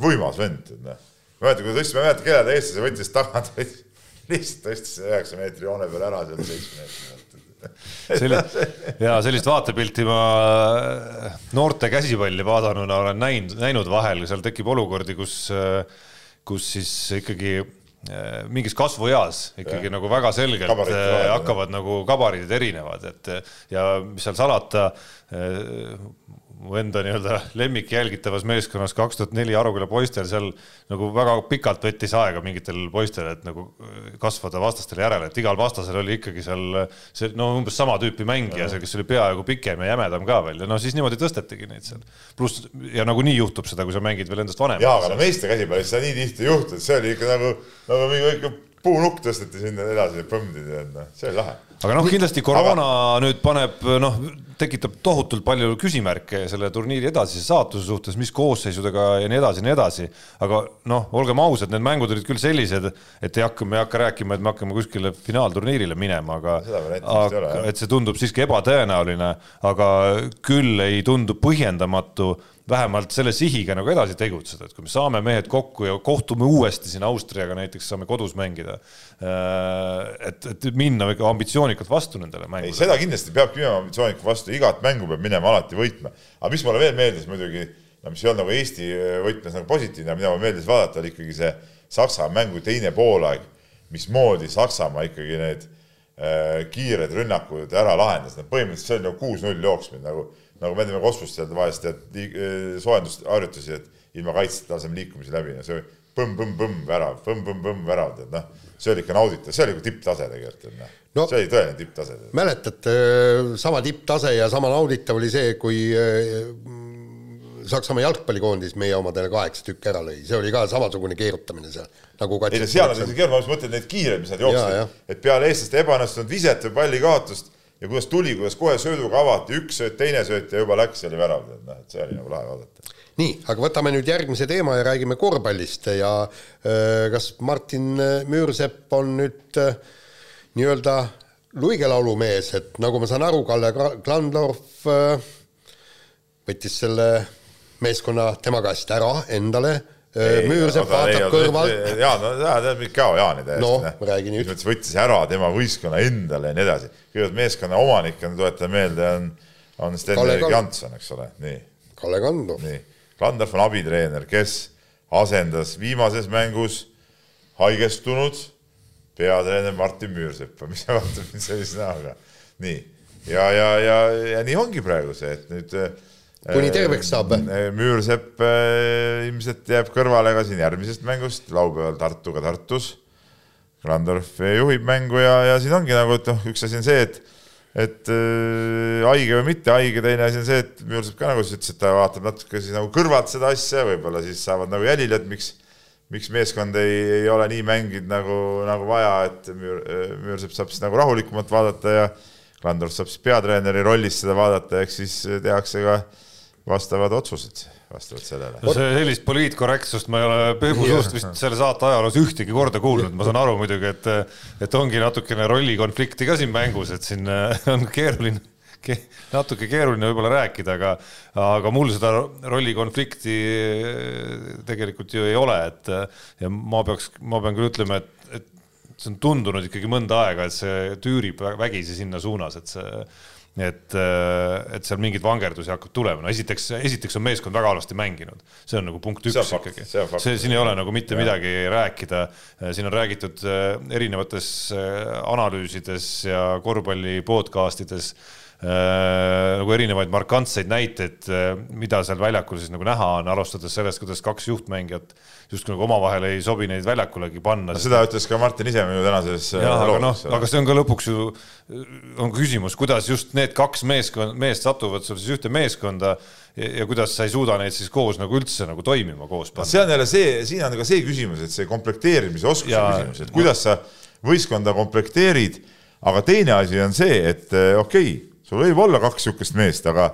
võimas vend, tead noh. ma mäletan, kui ta tõstis, ma ei mäleta, keda ta eestlase võttis tagant, lihtsalt tõstis üheksa meetri joone peale ära seal seitsme meetri pealt sellist, ja sellist vaatepilti ma noorte käsipalli vaadanuna olen näinud, näinud vahel, seal tekib olukordi, kus, kus siis ikkagi Äh, mingis kasvueas ikkagi ja. nagu väga selgelt Kabarid, äh, hakkavad ja. nagu gabariidid erinevad, et ja mis seal salata, äh, mu enda nii-öelda lemmik jälgitavas meeskonnas kaks tuhat neli Aruküla poistel seal nagu väga pikalt võttis aega mingitel poistel, et nagu kasvada vastastele järele, et igal vastasel oli ikkagi seal see no umbes sama tüüpi mängija seal, kes oli peaaegu pikem ja jämedam ka veel ja no siis niimoodi tõstetigi neid seal. pluss ja nagunii juhtub seda, kui sa mängid veel endast vanemat. jaa, aga no meeste käsipallis seda nii tihti ei juhtu, et see oli ikka nagu, nagu mingi puunukk tõsteti sinna edasi, põmmdi, noh, see oli lahe aga noh, kindlasti koroona aga... nüüd paneb noh, tekitab tohutult palju küsimärke selle turniiri edasise saatuse suhtes, mis koosseisudega ja nii edasi ja nii edasi. aga noh, olgem ausad, need mängud olid küll sellised, et ei hakka, me ei hakka rääkima, et me hakkame kuskile finaalturniirile minema, aga, aga et see tundub siiski ebatõenäoline, aga küll ei tundu põhjendamatu vähemalt selle sihiga nagu edasi tegutseda, et kui me saame mehed kokku ja kohtume uuesti siin Austriaga näiteks, saame kodus mängida. Äh, et, et minna ikka ambitsioonikalt vastu nendele mängudele. seda kindlasti peabki minema ambitsioonikalt vastu, igat mängu peab minema alati võitma. aga mis mulle veel meeldis muidugi, no mis ei olnud nagu Eesti võtmes nagu positiivne, mida mulle meeldis vaadata, oli ikkagi see Saksa mängu teine poolaeg, mismoodi Saksamaa ikkagi need äh, kiired rünnakud ära lahendas, no põhimõtteliselt see oli nagu kuus-null jooksmine nagu nagu me teeme kosmos seal vahest tead eh, soojendusharjutusi, et ilma kaitseta laseme liikumisi läbi ja see põmm-põmm-põmm värav, põmm-põmm-põmm värav, tead noh, see oli ikka nauditav, see oli nagu tipptase tegelikult, et noh. No, see oli tõeline tipptase. mäletate, sama tipptase ja sama nauditav oli see, kui eh, Saksamaa jalgpallikoondis meie omadele kaheksa tükki ära lõi, see oli ka samasugune keerutamine seal nagu ei no seal on isegi keeruline, ma just mõtlen neid kiireid, mis nad jooksid, et peale eestlaste ebaõnnestunud viset või palli kaotust ja kuidas tuli, kuidas kohe sööduga avati, üks sööt, teine sööt ja juba läks, oli värav, et noh, et see oli nagu lahe vaadata. nii, aga võtame nüüd järgmise teema ja räägime korvpallist ja äh, kas Martin Müürsepp on nüüd äh, nii-öelda luigelaulumees, et nagu ma saan aru, Kalle Klandorf äh, võttis selle meeskonna tema käest ära endale Müürsepp vaatab kõrvalt. Jaan, no ta teab Kao Jaani täiesti. noh, räägi nüüd. võttis ära tema võistkonna endale ja nii edasi. kõigepealt meeskonna omanik on, tuletan meelde, on, on Sten-Erik Janson, eks ole, nii. Kalle Kandorf. nii, Kandorf on abitreener, kes asendas viimases mängus haigestunud peatreener Martin Müürseppa, <laughs> mis vaatab mind sellise näoga. nii, ja, ja, ja, ja nii ongi praegu see, et nüüd kuni terveks saab või? Äh, Müürsepp äh, ilmselt jääb kõrvale ka siin järgmisest mängust, laupäeval Tartuga Tartus. Randorf juhib mängu ja, ja siin ongi nagu, et noh, üks asi on see, et et äh, haige või mitte haige, teine asi on see, et Müürsepp ka nagu sa ütlesid, ta vaatab natuke siis nagu kõrvalt seda asja, võib-olla siis saavad nagu jälile, et miks, miks meeskond ei, ei ole nii mänginud nagu, nagu vaja, et Müür, Müürsepp saab siis nagu rahulikumalt vaadata ja Randorf saab siis peatreeneri rollis seda vaadata, ehk siis tehakse ka vastavad otsused vastavalt sellele. no see sellist poliitkorrektsust ma ei ole Peebu suust vist selle saate ajaloos ühtegi korda kuulnud, ma saan aru muidugi, et, et ongi natukene rollikonflikti ka siin mängus, et siin on keeruline ke, natuke keeruline võib-olla rääkida, aga, aga mul seda rollikonflikti tegelikult ju ei ole, et ja ma peaks, ma pean küll ütlema, et, et see on tundunud ikkagi mõnda aega, et see tüürib vägisi sinna suunas, et see et, äh, et seal mingeid vangerdusi hakkab tulema, no esiteks, esiteks on meeskond väga halvasti mänginud, see on nagu punkt üks ikkagi, see siin ei ole nagu mitte ja. midagi rääkida. Äh, siin on räägitud äh, erinevates analüüsides ja korvpalli podcast ides nagu erinevaid markantseid näiteid, äh, mida seal väljakul siis nagu näha on, alustades sellest, kuidas kaks juhtmängijat justkui nagu omavahel ei sobi neid väljakulegi panna. seda ütles ka Martin ise minu tänases äh, aga noh, aga see on ka lõpuks ju, on küsimus, kuidas just need kaks meeskond, meest satuvad sul siis ühte meeskonda ja, ja kuidas sa ei suuda neid siis koos nagu üldse nagu toimima koos panna. see on jälle see, siin on ka see küsimus, et see komplekteerimise oskuse ja, küsimus, et kuidas sa võistkonda komplekteerid, aga teine asi on see, et okei okay, sul võib olla kaks niisugust meest, aga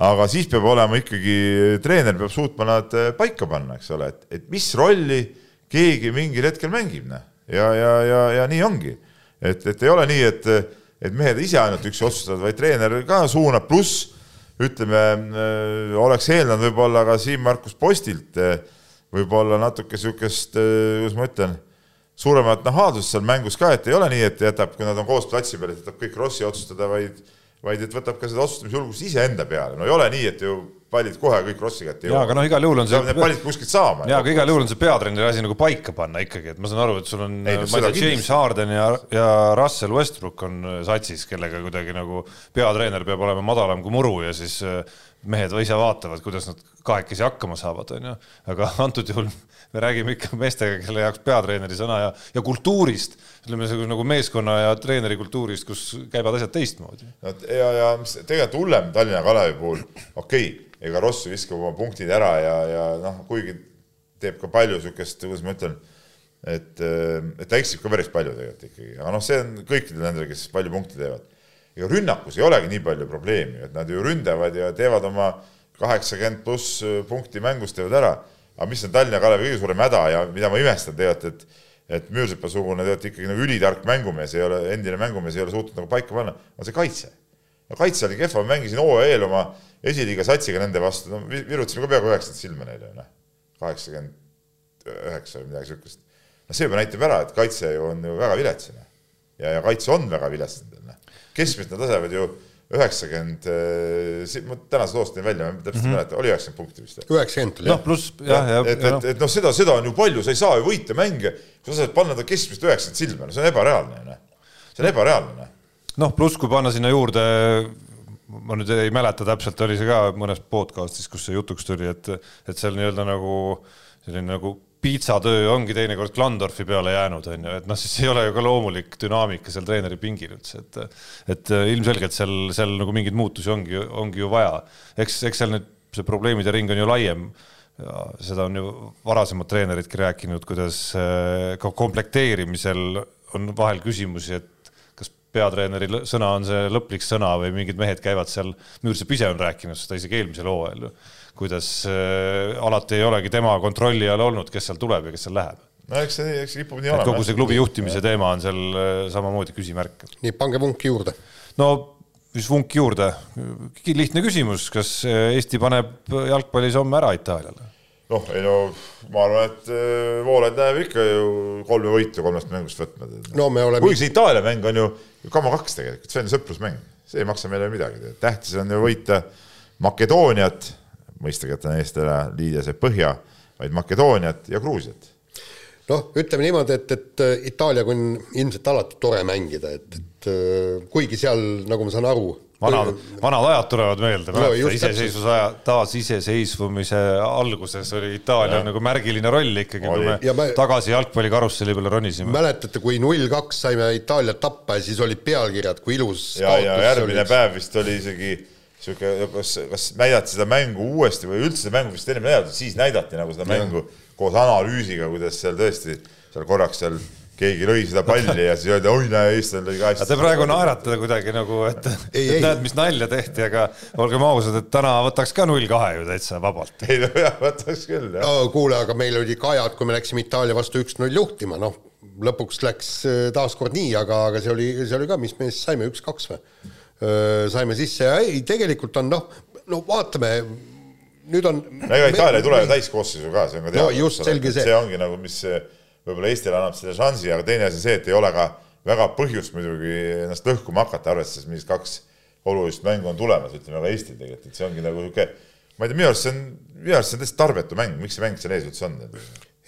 aga siis peab olema ikkagi, treener peab suutma nad eh, paika panna, eks ole, et, et mis rolli keegi mingil hetkel mängib, noh. ja, ja, ja, ja nii ongi. et, et ei ole nii, et, et mehed ise ainult üksi otsustavad, vaid treener ka suunab, pluss ütleme, äh, oleks eeldanud võib-olla ka Siim-Markus Postilt võib-olla natuke niisugust, kuidas ma ütlen, suuremat nahaalsust seal mängus ka, et ei ole nii, et jätab, kui nad on koos platsi peal, et jätab kõik Rossi otsustada, vaid vaid et võtab ka seda otsustamisjulgust iseenda peale, no ei ole nii, et ju pallid kohe kõik Rossi kätte jõuavad. jaa, aga noh, igal juhul on see need pallid kuskilt saama. jaa, aga igal juhul on see peatreeneri asi nagu paika panna ikkagi, et ma saan aru, et sul on, ma ei tea, James Harden ja, ja Russell Westbrook on satsis, kellega kuidagi nagu peatreener peab olema madalam kui muru ja siis äh, mehed ise vaatavad, kuidas nad kahekesi hakkama saavad, on ju, aga antud juhul me räägime ikka meestega, kelle jaoks peatreeneri sõna ja, ja kultuurist, ütleme nagu meeskonna ja treeneri kultuurist, kus käivad asjad teistmoodi. no ja, ja mis tegelikult hullem Tallinna Kalevi puhul, okei okay,, ega Ross viskab oma punktid ära ja, ja noh, kuigi teeb ka palju niisugust, kuidas ma ütlen, et, et ta eksib ka päris palju tegelikult ikkagi, aga noh, see on kõikidel nendel, kes palju punkte teevad ega rünnakus ei olegi nii palju probleemi, et nad ju ründavad ja teevad oma kaheksakümmend pluss punkti mängus teevad ära. aga mis on Tallinna Kalevi kõige suurem häda ja mida ma imestan tegelikult, et et Müürsepa-sugune tegelikult ikkagi nagu ülitark mängumees ei ole, endine mängumees ei ole suutnud nagu paika panna, on see kaitse. no kaitse oli kehva, ma mängisin hooaja eel oma esiliiga satsiga nende vastu, no virutasime ka peaaegu üheksakümmend silma neile, noh. kaheksakümmend üheksa või midagi sihukest. no see juba näitab ära, et kaitse ju on ju väga vilets, noh. ja, ja kaitse on väga vilets keskmiselt nad lasevad ju üheksakümmend, eh, ma tänase loost tõin välja, ma täpselt ei mm -hmm. mäleta, oli üheksakümmend punkti vist. üheksakümmend oli noh, pluss jah, jah. et, et, et noh, seda, seda on ju palju, sa ei saa ju võita mänge, kui sa saad panna ta keskmist üheksakümmend silma, no see on ebareaalne ju noh. see on ebareaalne noh. noh, pluss kui panna sinna juurde, ma nüüd ei mäleta täpselt, oli see ka mõnes podcast'is, kus see jutuks tuli, et, et seal nii-öelda nagu selline nagu piitsatöö ongi teinekord Klandorfi peale jäänud, on ju, et noh, siis ei ole ju ka loomulik dünaamika seal treeneri pingil üldse, et et äh, ilmselgelt seal, seal nagu mingeid muutusi ongi, ongi ju vaja. eks, eks seal nüüd see probleemide ring on ju laiem seda on ju varasemad treeneridki rääkinud, kuidas äh, ka komplekteerimisel on vahel küsimusi, et kas peatreeneri sõna on see lõplik sõna või mingid mehed käivad seal, Müürsepp ise on rääkinud seda isegi eelmisel hooajal ju kuidas äh, alati ei olegi tema kontrolli all olnud, kes seal tuleb ja kes seal läheb. no eks see, eks kipub nii olema. kogu see klubi juhtimise teema on seal äh, samamoodi küsimärk. nii, pange vunk juurde. no mis vunk juurde, lihtne küsimus, kas äh, Eesti paneb jalgpallis homme ära Itaaliale? noh, ei no ma arvan, et Voolaid läheb ikka ju kolme võitu kolmest mängust võtma. no me oleme. kuigi see Itaalia mäng on ju kama kaks tegelikult, see on sõprusmäng, see ei maksa meile midagi, tähtis on ju võita Makedooniat mõistagi jätan eest ära Liidiase põhja, vaid Makedooniat ja Gruusiat. noh, ütleme niimoodi, et, et äh, Itaaliaga on ilmselt alati tore mängida, et, et äh, kuigi seal, nagu ma saan aru, vanad, vanad ajad tulevad meelde no,, iseseisvuse aja, taasiseseisvumise alguses oli Itaalia nagu märgiline roll ikkagi, kui me ja me tagasi jalgpallikarusselli peale ronisime. mäletate, kui null kaks saime Itaaliat tappa ja siis olid pealkirjad, kui ilus ja, ja järgmine oli... päev vist oli isegi sihuke, kas, kas näidati seda mängu uuesti või üldse seda mängu vist enne näidati, siis näidati nagu seda mängu koos analüüsiga, kuidas seal tõesti seal korraks seal keegi lõi seda palli ja siis öeldi, oi näe, eestlane lõi ka hästi. Te praegu naerate kuidagi nagu, et, et näed, mis nalja tehti, aga olgem ausad, et täna võtaks ka null kahe ju täitsa vabalt. ei no jah, võtaks küll jah no,. kuule, aga meil oli ka ajad, kui me läksime Itaalia vastu üks-null juhtima, noh, lõpuks läks äh, taaskord nii, aga, aga see oli, see oli ka, mis me siis saime, üks-kaks või? Saime sisse ja ei, tegelikult on noh, no vaatame, nüüd on. no ega Itaalia ei tule ju täiskoosseisu ka, see on ka teada. no see. see ongi nagu, mis võib-olla Eestile annab selle šansi, aga teine asi see, et ei ole ka väga põhjust muidugi ennast lõhkuma hakata, arvestades, millised kaks olulist mängu on tulemas, ütleme ka Eestil tegelikult, et see ongi nagu niisugune, ma ei tea, minu arust see on, minu arust see on täiesti tarbetu mäng, miks see mäng seal ees üldse on?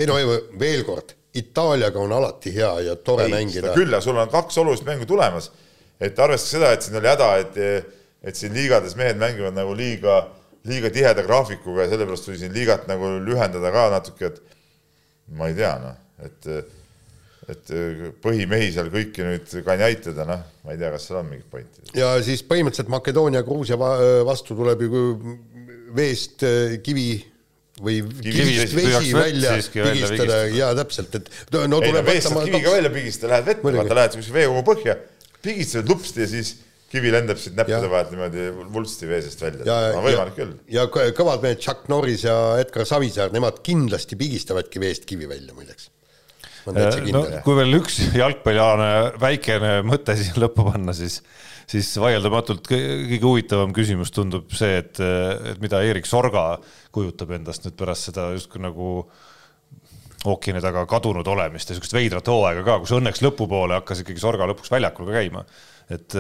ei no veel kord, Itaaliaga on alati hea ja tore ei, mängida. küll, aga sul on kaks olulist mängu tulemas et arvestades seda, et siin oli häda, et, et siin liigades mehed mängivad nagu liiga, liiga tiheda graafikuga ja sellepärast tuli siin liigat nagu lühendada ka natuke, et ma ei tea, noh, et, et põhimehi seal kõiki nüüd kanjaitada, noh, ma ei tea, kas seal on mingit pointi. ja siis põhimõtteliselt Makedoonia, Gruusia vastu tuleb ju veest äh, kivi või kivist vesi välja pigistada. ja täpselt, et no tuleb ei, no, kiviga välja pigistada, lähed vette, vaata lähed kuskile veekogu põhja pigistad lupsti ja siis kivi lendab siit näppude vahelt niimoodi vulsti vee seest välja. on võimalik küll. ja kõvad mehed Chuck Norris ja Edgar Savisaar, nemad kindlasti pigistavadki veest kivi välja muideks. no kui veel üks jalgpallialane väikene mõte siin lõppu panna, siis, siis vaieldamatult kõige huvitavam küsimus tundub see, et, et mida Erik Sorga kujutab endast nüüd pärast seda justkui nagu ookeani taga kadunud olemist ja niisugust veidrat hooaega ka, kus õnneks lõpupoole hakkas ikkagi Sorga lõpuks väljakul ka käima et,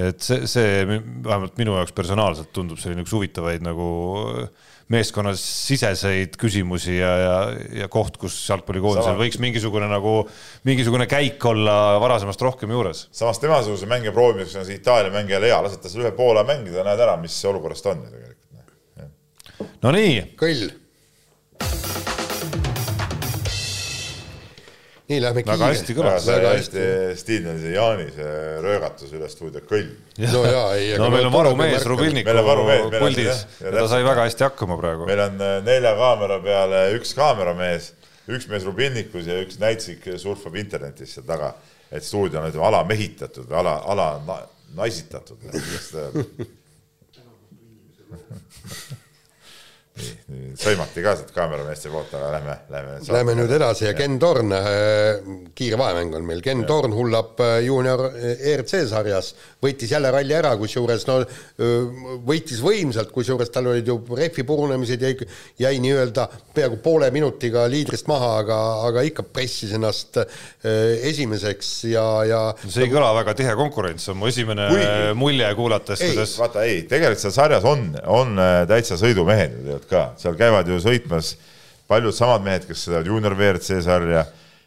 et see, see vähemalt minu jaoks personaalselt tundub selline üks huvitavaid nagu meeskonnas siseseid küsimusi ja, ja, ja koht, kus jalgpallikoondisel võiks mingisugune nagu, mingisugune käik olla varasemast rohkem juures. samas temasuguse mängija proovimiseks on see Itaalia mängijal hea, lased ta selle ühe poole mängida, näed ära, mis olukorras ta on ju tegelikult. Nonii. kõll nii lähme väga hästi kõlas. väga hästi stiilne see Jaani see röögatus üle stuudio kõll. no jaa, ei. no meil on varumees Rubilniku puldis ja ta sai väga hästi hakkama praegu. meil on äh, nelja kaamera peale üks kaameramees, üks mees Rubilnikus ja üks näitsik surfab internetis seal taga. et stuudio on ütleme alamehitatud või ala, ala naisitatud, <laughs> <laughs> nii, sõimati ka sealt kaamerameeste poolt, aga lähme, lähme. Lähme nüüd edasi ja Ken Torn, äh, kiire vahemäng on meil, Ken ja. Torn hullab äh, juunior äh, ERC sarjas, võitis jälle ralli ära, kusjuures no võitis võimsalt, kusjuures tal olid ju rehvi purunemised ja jäi nii-öelda peaaegu poole minutiga liidrist maha, aga, aga ikka pressis ennast esimeseks ja, ja see ei kõla väga tihe konkurents, on mu esimene Kuigi... mulje kuulates. ei kuidas..., vaata ei, tegelikult seal sarjas on, on täitsa sõidumehed tead ka, seal käivad ju sõitmas paljud samad mehed, kes sõidavad juunior WRC sarja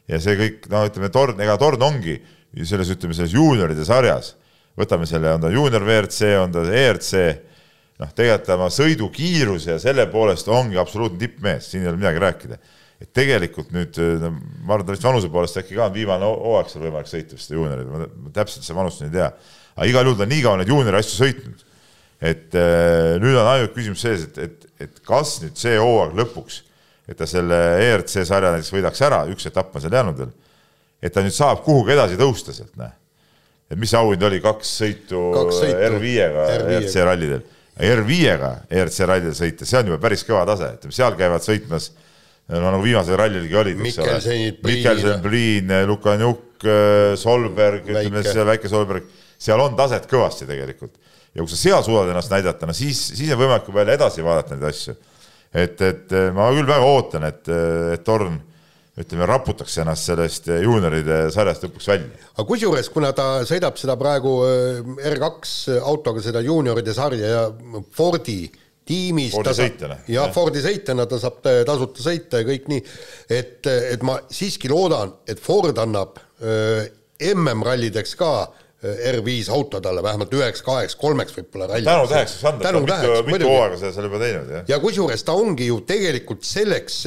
ja see kõik, no ütleme, torn, ega torn ongi selles, ütleme selles juunioride sarjas, võtame selle, on ta juunior WRC, on ta ERC, noh, tegelikult tema sõidukiirus ja selle poolest ongi absoluutne tippmees, siin ei ole midagi rääkida. et tegelikult nüüd, no ma arvan, ta vist vanuse poolest äkki ka on viimane hooaeg seal võimalik sõita vist juuniorid, ma täpselt seda vanust ei tea, aga igal juhul ta on nii kaua neid juuniori asju sõitnud et äh, nüüd on ainult küsimus selles, et, et, et kas nüüd see hooaeg lõpuks, et ta selle ERC sarja näiteks võidaks ära, üks etapp on seal jäänud veel, et ta nüüd saab kuhugi edasi tõusta sealt, näe. et mis auhind oli, kaks sõitu, sõitu. R5-ga ERC rallidel. R5-ga ERC rallidel sõita, see on juba päris kõva tase, ütleme seal käivad sõitmas no nagu viimasel rallilgi olid, eks ole. Mikkelsen, Priin, Lukanjuk, Solberg, ütleme see väike Solberg, seal on taset kõvasti tegelikult ja kui sa seal suudad ennast näidata, no siis, siis on võimalik jälle edasi vaadata neid asju. et, et ma küll väga ootan, et, et Torn ütleme, raputaks ennast sellest juunioride sarjast lõpuks välja. aga kusjuures, kuna ta sõidab seda praegu äh, R2 autoga, seda juunioride sarja ja Fordi tiimis Fordi sõitjana. ja Fordi sõitjana ta saab tasuta sõita ja kõik nii, et, et ma siiski loodan, et Ford annab MM-rallideks ka äh, R5 auto talle vähemalt üheks, kaheks, kolmeks võib-olla ralliks. tänutäheks võiks anda, ta on mitu, mitu hooaega seda seal juba teinud, jah. ja kusjuures ta ongi ju tegelikult selleks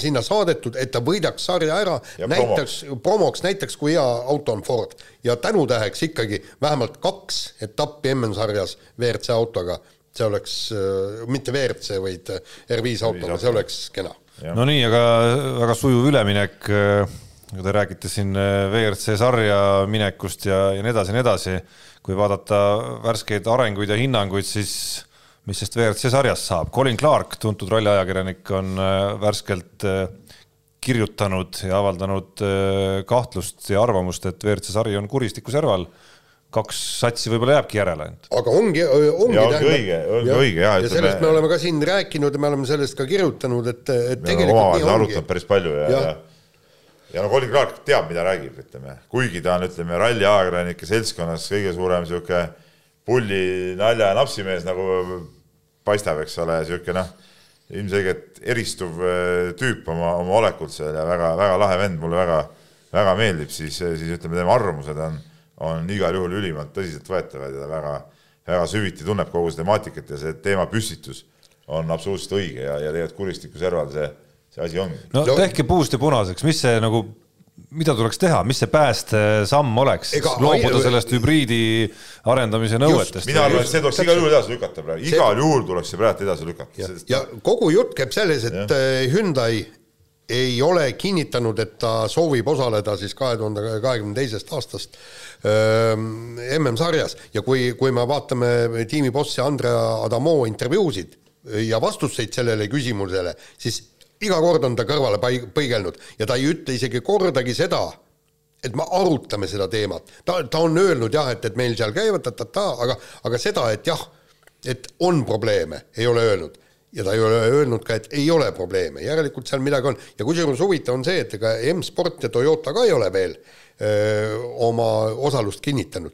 sinna saadetud, et ta võidaks sarja ära, näitaks, promoks näiteks, kui hea auto on Ford. ja tänutäheks ikkagi vähemalt kaks etappi MM-sarjas WRC autoga, see oleks äh, mitte WRC, vaid R5 autoga, see oleks kena. no nii, aga väga sujuv üleminek äh, kui te räägite siin äh, WRC sarja minekust ja, ja nii edasi ja nii edasi, kui vaadata värskeid arenguid ja hinnanguid, siis mis sellest WRC sarjast saab? Colin Clark, tuntud ralliajakirjanik, on äh, värskelt äh, kirjutanud ja avaldanud kahtlust ja arvamust, et WRC sari on kuristiku serval kaks satsi võib-olla jääbki järele ainult. aga ongi, ongi ja ongi õige, ongi ja, õige jah. ja sellest me oleme ka siin rääkinud ja me oleme sellest ka kirjutanud, et, et tegelikult nii ongi. päris palju ja, ja, ja ja no Colin Clark teab, mida räägib, ütleme, kuigi ta on, ütleme, ralliajakirjanike seltskonnas kõige suurem sihuke pulli nalja ja napsimees nagu paistab, eks ole, sihuke noh, ilmselgelt eristuv äh, tüüp oma, oma olekult seal ja väga-väga lahe vend, mulle väga, väga meeldib, siis, siis ütleme, tema arvamused on, on igal juhul ülimalt tõsiseltvõetavad ja ta väga, väga süviti tunneb kogu seda temaatikat ja see teemapüstitus on absoluutselt õige ja, ja tegelikult kuristiku serval see see asi ongi. no tehke puust ja punaseks, mis see nagu, mida tuleks teha, mis see päästesamm oleks, loobuda sellest hübriidi arendamise nõuetest? mina arvan, et see tuleks igal juhul edasi lükata praegu, igal juhul tuleks see praegu edasi lükata. ja, ja kogu jutt käib selles, et ja. Äh, Hyundai ei ole kinnitanud, et ta soovib osaleda siis kahe tuhande kahekümne teisest aastast ähm, MM-sarjas ja kui, kui me vaatame tiimi bossi Andrea Adamo intervjuusid ja vastuseid sellele küsimusele, siis iga kord on ta kõrvale põigelnud ja ta ei ütle isegi kordagi seda, et me arutame seda teemat. ta, ta on öelnud jah, et, et meil seal käivad ta-ta-ta, aga, aga seda, et jah, et on probleeme, ei ole öelnud. ja ta ei ole öelnud ka, et ei ole probleeme, järelikult seal midagi on. ja kusjuures huvitav on see, et ega M-Sport ja Toyota ka ei ole veel öö, oma osalust kinnitanud.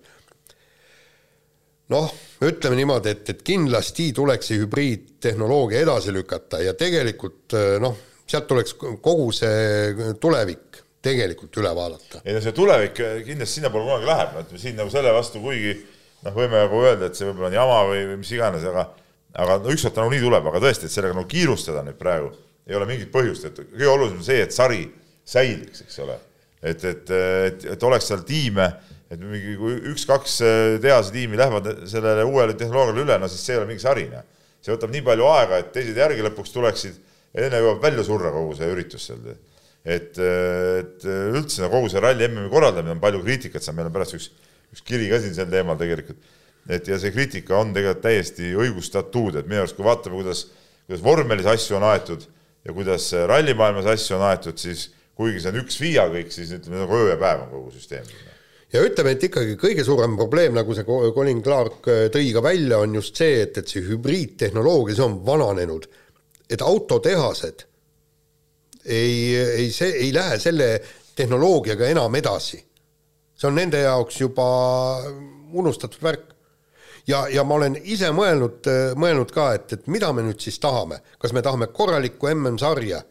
noh, ütleme niimoodi, et, et kindlasti tuleks see hübriidtehnoloogia edasi lükata ja tegelikult noh, sealt tuleks kogu see tulevik tegelikult üle vaadata. ei no see tulevik kindlasti sinnapoole kunagi läheb, no ütleme siin nagu selle vastu, kuigi noh, võime nagu öelda, et see võib-olla on jama või, või mis iganes, aga aga no ükskord ta nagunii tuleb, aga tõesti, et sellega nagu kiirustada nüüd praegu ei ole mingit põhjust, et kõige olulisem on see, et sari säiliks, eks ole. et, et, et, et oleks seal tiime, et mingi, kui üks-kaks tehase tiimi lähevad sellele uuele tehnoloogiale üle, no siis see ei ole mingi sari, noh. see võtab nii palju aega, et teised järgi lõpuks tuleksid, enne jõuab välja surra kogu see üritus seal et, et üldse no kogu see ralli MM-i korraldamine on palju kriitikat seal, meil on pärast üks, üks kiri ka siin sel teemal tegelikult. et ja see kriitika on tegelikult täiesti õigustatud, et minu arust, kui vaatame, kuidas, kuidas vormelis asju on aetud ja kuidas rallimaailmas asju on aetud, siis kuigi see on üks FIA kõik, siis ütleme nagu öö ja päev on kogu süsteem. Ja ütleme, et ikkagi kõige suurem probleem, nagu see Colin Clark äh, tõi ka välja, on just see, et, et see hübriidtehnoloogia, see on vananenud. et autotehased ei, ei see, ei lähe selle tehnoloogiaga enam edasi. see on nende jaoks juba unustatud värk. ja, ja ma olen ise mõelnud, mõelnud ka, et, et mida me nüüd siis tahame, kas me tahame korralikku MM-sarja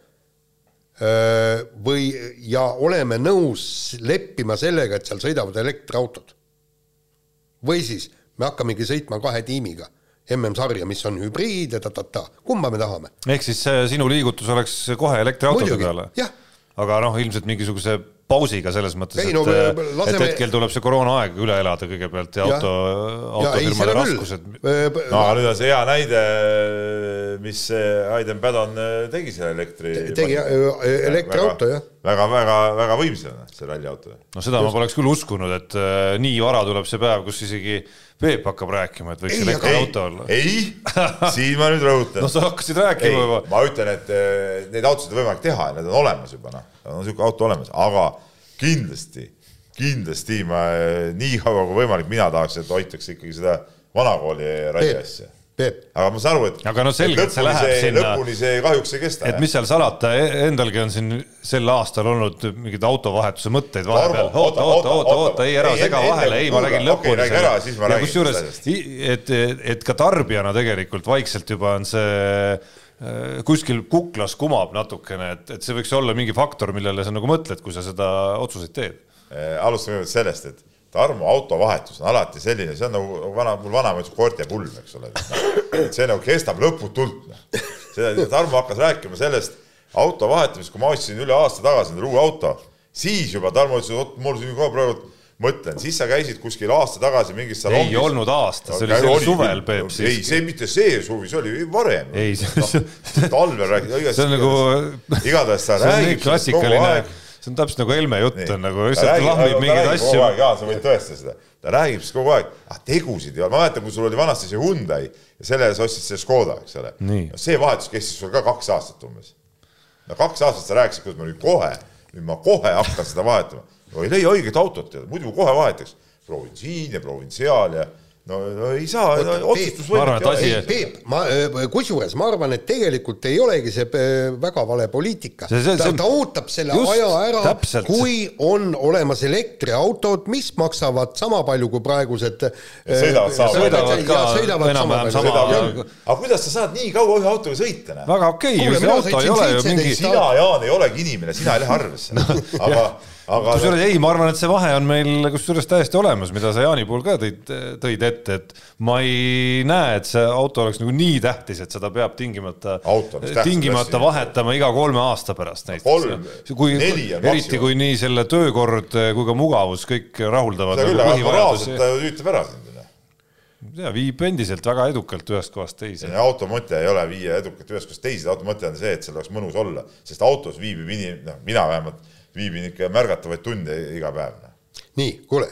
või, ja oleme nõus leppima sellega, et seal sõidavad elektriautod. või siis me hakkamegi sõitma kahe tiimiga MM-sarja, mis on hübriid ja ta-ta-ta, kumba me tahame? ehk siis sinu liigutus oleks kohe elektriautode peale? aga noh, ilmselt mingisuguse pausiga selles mõttes, et, no, laseme... et hetkel tuleb see koroonaaeg üle elada kõigepealt ja, ja auto, autofirmade raskused. no aga nüüd on see hea näide, mis Aiden Pädon tegi selle elektri. tegi elektriauto jah. väga, väga, väga võimsana see ralliauto. no seda Just. ma poleks küll uskunud, et äh, nii vara tuleb see päev, kus isegi Peep hakkab rääkima, et võiks elektriauto olla. ei, siin ma nüüd rõhutan. <laughs> no sa hakkasid rääkima juba. ma ütlen, et eh, neid autosid on võimalik teha ja need on olemas juba noh, on niisugune auto olemas, aga kindlasti, kindlasti ma eh, nii kaua kui võimalik, mina tahaks, et hoitakse ikkagi seda vanakooli ralli asja Peep. aga ma saan aru, et aga no selge, et see läheb see, sinna lõpuni see kahjuks ei kesta. et mis seal salata, e-, endalgi on siin sel aastal olnud mingeid autovahetuse mõtteid vahepeal. oota, oota, oota, oota, ei ära sega vahele, ei, ma räägin lõpuni selle. ja kusjuures, et, et ka tarbijana tegelikult vaikselt juba on see äh, kuskil kuklas kumab natukene, et, et see võiks olla mingi faktor, millele sa nagu mõtled, kui sa seda otsuseid teed. Äh, alustame sellest, et Tarmo autovahetus on alati selline, see on nagu, nagu vana, mul vanaema ütles koerte pulm, eks ole. see nagu kestab lõputult. seda, Tarmo hakkas rääkima sellest auto vahetamisest, kui ma ostsin üle aasta tagasi endale uue auto, siis juba Tarmo ütles, et mul siin kohe praegu mõtlen, siis sa käisid kuskil aasta tagasi mingis salongis. ei olnud aasta, see oli sel suvel, Peep. ei, see mitte see suvi, see oli varem. ei, see no,. talvel räägid. see on nagu. igatahes sa räägid. klassikaline see on täpselt nagu Helme jutt on nagu lihtsalt lahmib mingeid asju. jaa, sa võid tõestada seda. ta räägib siis kogu aeg, ah tegusid ei ole, ma mäletan, kui sul oli vanasti see Hyundai ja selle eest ostsid selle Škoda, eks ole. No, see vahetus kestis sul ka kaks aastat umbes. no kaks aastat sa rääkisid, kuidas ma nüüd kohe, nüüd ma kohe hakkan seda vahetama. no ei leia õiget autot, muidu kohe vahetaks. proovin siin ja proovin seal ja no, no ei saa, otsustusvõimet ei ole. Peep, ma, kusjuures ma arvan, et tegelikult ei olegi see väga vale poliitika. ta, ta ootab selle just, aja ära, kui on olemas elektriautod, mis maksavad sama palju kui praegused sõidavad, sama, sama. aga kuidas sa saad nii kaua ühe autoga sõita? väga okei okay,, see auto ei ole ju mingi sina, Jaan, ei olegi inimene, sina ei lähe arvesse <laughs> aga aga kusjuures ei, ma arvan, et see vahe on meil kusjuures täiesti olemas, mida sa Jaani puhul ka tõid, tõid ette, et ma ei näe, et see auto oleks nagu nii tähtis, et seda peab tingimata, tingimata vahetama iga kolme aasta pärast näiteks. kui, eriti kui nii selle töökord kui ka mugavus kõik rahuldavad. seda küll, aga moraalselt ta ju tüütab ära sind ja viib endiselt väga edukalt ühest kohast teise. auto mõte ei ole viia edukalt ühest kohast teise, auto mõte on see, et seal oleks mõnus olla, sest autos viibib inim-, noh, mina vähemalt viibin ikka märgatavaid tunde iga päev. Noh. nii, kuule,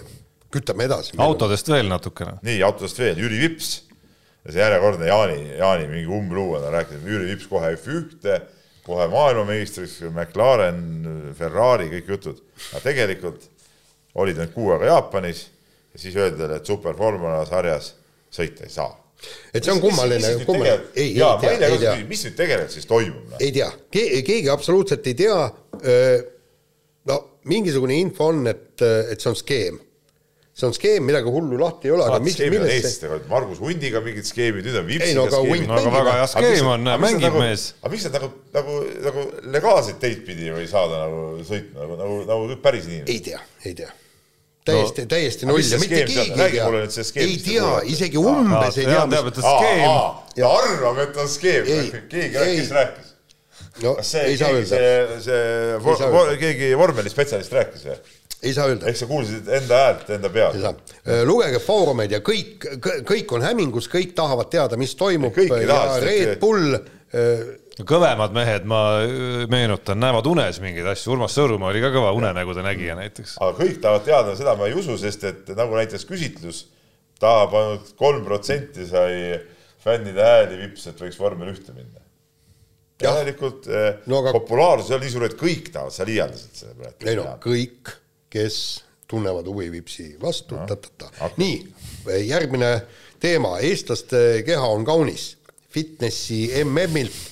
kütame edasi. autodest veel natukene. nii, autodest veel, Jüri Vips ja see järjekordne Jaani, Jaani mingi umbluu on rääkinud, Jüri Vips kohe F1-te, kohe maailmameistriks, McLaren, Ferrari, kõik jutud. aga tegelikult olid nad kuu aega Jaapanis ja siis öeldi talle, et superformula sarjas sõita ei saa et see on kummaline, kummaline. ei, ei tea, ei tea. mis nüüd tegelikult siis toimub? Noh? ei tea Ke, keegi absoluutselt ei tea. Mingisugune info on, et, et see on skeem. see on skeem, midagi hullu lahti ei ole, aga mis, millest see? Margus Hundiga mingid skeemid, nüüd on Vipsiga no, skeemid. no aga väga hea skeem on, mängib nagu, mees. aga miks nad nagu, nagu, nagu legaalseid teid pidi ei saada nagu sõitma nagu, nagu, nagu päris inimesed? ei tea, ei tea täiesti no,, täiesti null ja mitte keegi ei tea. ei tea, isegi umbes ei tea. ta arvab, et on skeem, keegi rääkis, rääkis. No kas see, öelda. see, see, keegi vormelispetsialist rääkis või? ei saa öelda. ehk sa kuulsid enda häält enda pealt? Äh, lugege foorumeid ja kõik, kõik on hämmingus, kõik tahavad teada, mis toimub ja Red Bull äh, kõvemad mehed, ma äh, meenutan, näevad unes mingeid asju, Urmas Sõõrumaa oli ka kõva unenägude nägija näiteks. aga kõik tahavad teada, seda ma ei usu, sest et nagu näiteks küsitlus tahab ainult kolm protsenti sai fännide hääli vips, et võiks vormel ühte minna. Järelikult eh, no, aga... populaarsus oli nii suur, et kõik tahavad, sa liialdasid selle praegu. ei no kõik, kes tunnevad huvi vipsi vastu no,, ta-ta-ta. nii, järgmine teema, eestlaste keha on kaunis. Fitnessi MM-ilt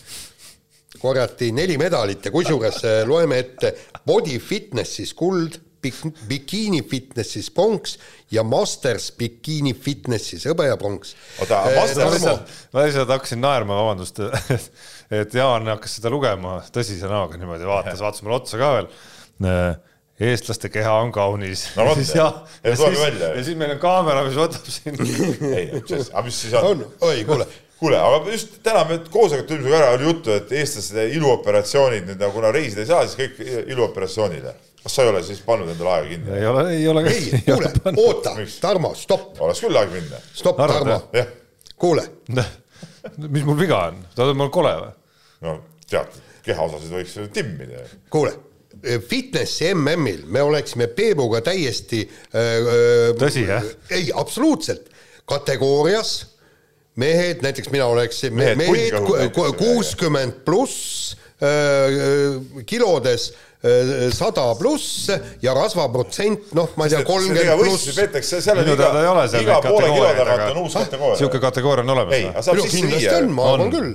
korjati neli medalit ja kusjuures äh, loeme ette body fitnessis kuld, bikiini fitnessis pronks ja Masters bikiini fitnessis hõbe ja pronks. oota, äh, Masters ma lihtsalt, ma lihtsalt hakkasin naerma, vabandust, <laughs> et Jaan hakkas seda lugema tõsise näoga niimoodi, vaatas, vaatas mulle otsa ka veel. Äh, eestlaste keha on kaunis. no vot, <laughs> ja, ja, siis, ja siis meil on kaamera, mis võtab siin. <laughs> ei, aga mis siis on? oi, kuule kuule, aga just täna me koosolekut ilmselt ära oli juttu, et eestlaste iluoperatsioonid nüüd nagu kuna reisida ei saa, siis kõik iluoperatsioonile. Kas sa ei ole siis pannud endale aega kinni? ei ole, ei ole. ei, <laughs> kuule, oota, Tarmo, stopp. oleks küll aeg minna. stopp, Tarmo. kuule. <laughs> mis mul viga on, sa oled mul kole või? no tead, kehaosasid võiks timmida. kuule fitnessi MM-il me oleksime Peebuga täiesti äh, tõsi, jah? ei, absoluutselt, kategoorias mehed, näiteks mina oleks mehed, kuuskümmend pluss äh, kilodes äh, sada pluss ja rasvaprotsent, noh, ma ei tea, kolmkümmend pluss. peetakse, seal on iga, iga poole kilo tagant on uus kategooria. niisugune kategooria on olemas? ei, aga saab sisse viia. ma arvan küll.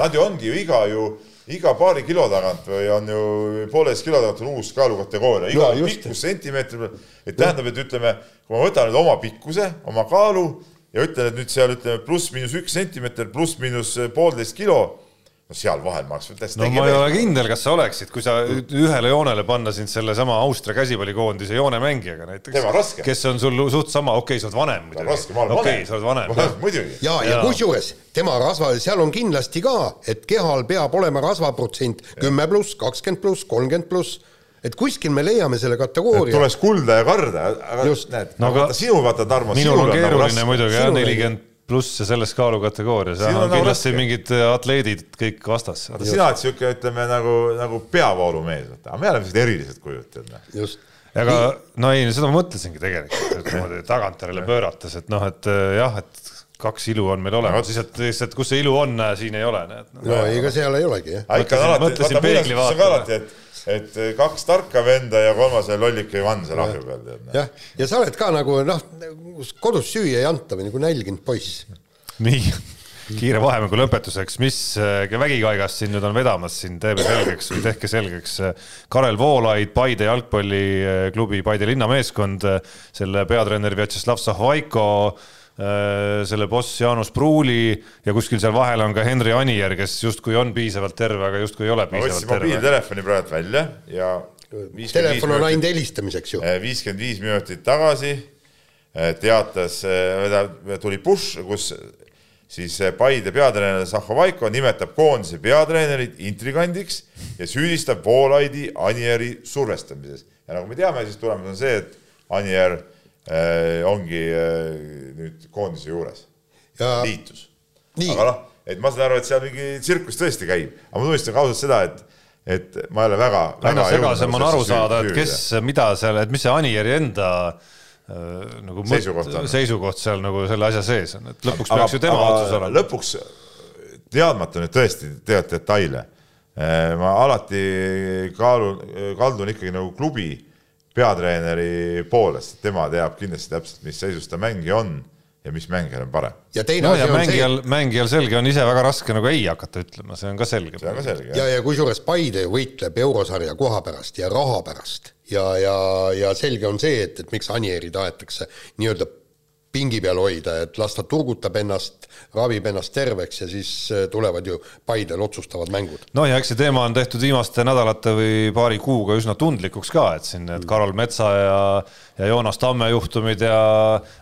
nad ju ongi ju iga ju iga paari kilo tagant või on ju pooleteist kilo tagant on uus kaalukategooria, iga no, pikkus sentimeetri peal. et tähendab, et ütleme, kui ma võtan nüüd oma pikkuse, oma kaalu ja ütlen, et nüüd seal ütleme pluss-miinus üks sentimeeter, pluss-miinus poolteist kilo, no seal vahel ma oleks veel täiesti no ma ei ole kindel, kas sa oleksid, kui sa ühele joonele panna sind sellesama Austria käsipallikoondise joonemängijaga näiteks, kes on sul suht sama, okei okay,, sa oled vanem muidugi. okei okay,, sa oled vanem. muidugi. ja, ja, ja kusjuures tema rasva, seal on kindlasti ka, et kehal peab olema rasvaprotsent kümme pluss, kakskümmend pluss, kolmkümmend pluss et kuskil me leiame selle kategooria. tuleks kulda ja karda, aga Just. näed no,, vaata sinu, vaata Tarmo. minul on keeruline nagu muidugi jah, nelikümmend pluss ja selles kaalukategoorias, on, on kindlasti nagu mingid atleedid kõik vastas. vaata sina oled siuke, ütleme nagu, nagu peavoolumees, aga me oleme sellised erilised kujud, tead. Noh. just aga no ei, seda ma mõtlesingi tegelikult, et niimoodi tagantjärele pöörates, et noh, et jah, et kaks ilu on meil olemas, lihtsalt, lihtsalt kus see ilu on, siin ei ole, näed no.. no ega seal ei olegi jah. mõtlesin, peegli vaatama et kaks tarka venda ja kolmas lollike Ivan seal ahju peal tead. jah, ja sa oled ka nagu noh, kodus süüa ei anta või nagu nälginud poiss. nii, kiire vahemängu lõpetuseks, mis äh, vägikaigast siin nüüd on vedamas, siin teeme selgeks või tehke selgeks. Karel Voolaid, Paide jalgpalliklubi, Paide linnameeskond, selle peatreener Vjatšeslav Zahvaiko Äh, selle boss Jaanus Pruuli ja kuskil seal vahel on ka Henri Anier, kes justkui on piisavalt terve, aga justkui ei ole piisavalt terve. mobiiltelefoni praegu välja ja telefon on ainult helistamiseks ju. Äh, viiskümmend viis minutit tagasi äh, teatas, tuli push, kus siis Paide peatreener Zahhovaiko nimetab koondise peatreenerit intrigandiks ja süüdistab Voolaidi Anieri survestamises. ja nagu me teame, siis tulemus on see, et Anier äh, ongi äh, nüüd koondise juures ja.... liitus. aga noh, et ma saan aru, et seal mingi tsirkus tõesti käib, aga ma tunnistan ka ausalt seda, et et ma ei ole väga, väga aina segasem on aru saada, et kes, mida seal, et mis see Anieri enda äh, nagu seisukoht, seisukoht seal nagu selle asja sees on, et lõpuks aga, peaks ju tema otsus olema. lõpuks teadmata nüüd tõesti tead detaile ma alati kaalun, kaldun ikkagi nagu klubi peatreeneri poolest, tema teab kindlasti täpselt, mis seisus ta mängija on ja mis mängijal on parem. ja teine no, asi on mängijal, see, mängijal selge on ise väga raske nagu ei hakata ütlema, see on ka selge. see on ka selge. ja, ja, ja kusjuures Paide võitleb eurosarja koha pärast ja raha pärast ja, ja, ja selge on see, et, et miks Anieri tahetakse nii-öelda pingi peal hoida, et las ta turgutab ennast, ravib ennast terveks ja siis äh, tulevad ju Paidel otsustavad mängud. no ja eks see teema on tehtud viimaste nädalate või paari kuuga üsna tundlikuks ka, et siin need Karol Metsa ja ja Joonas Tamme juhtumid ja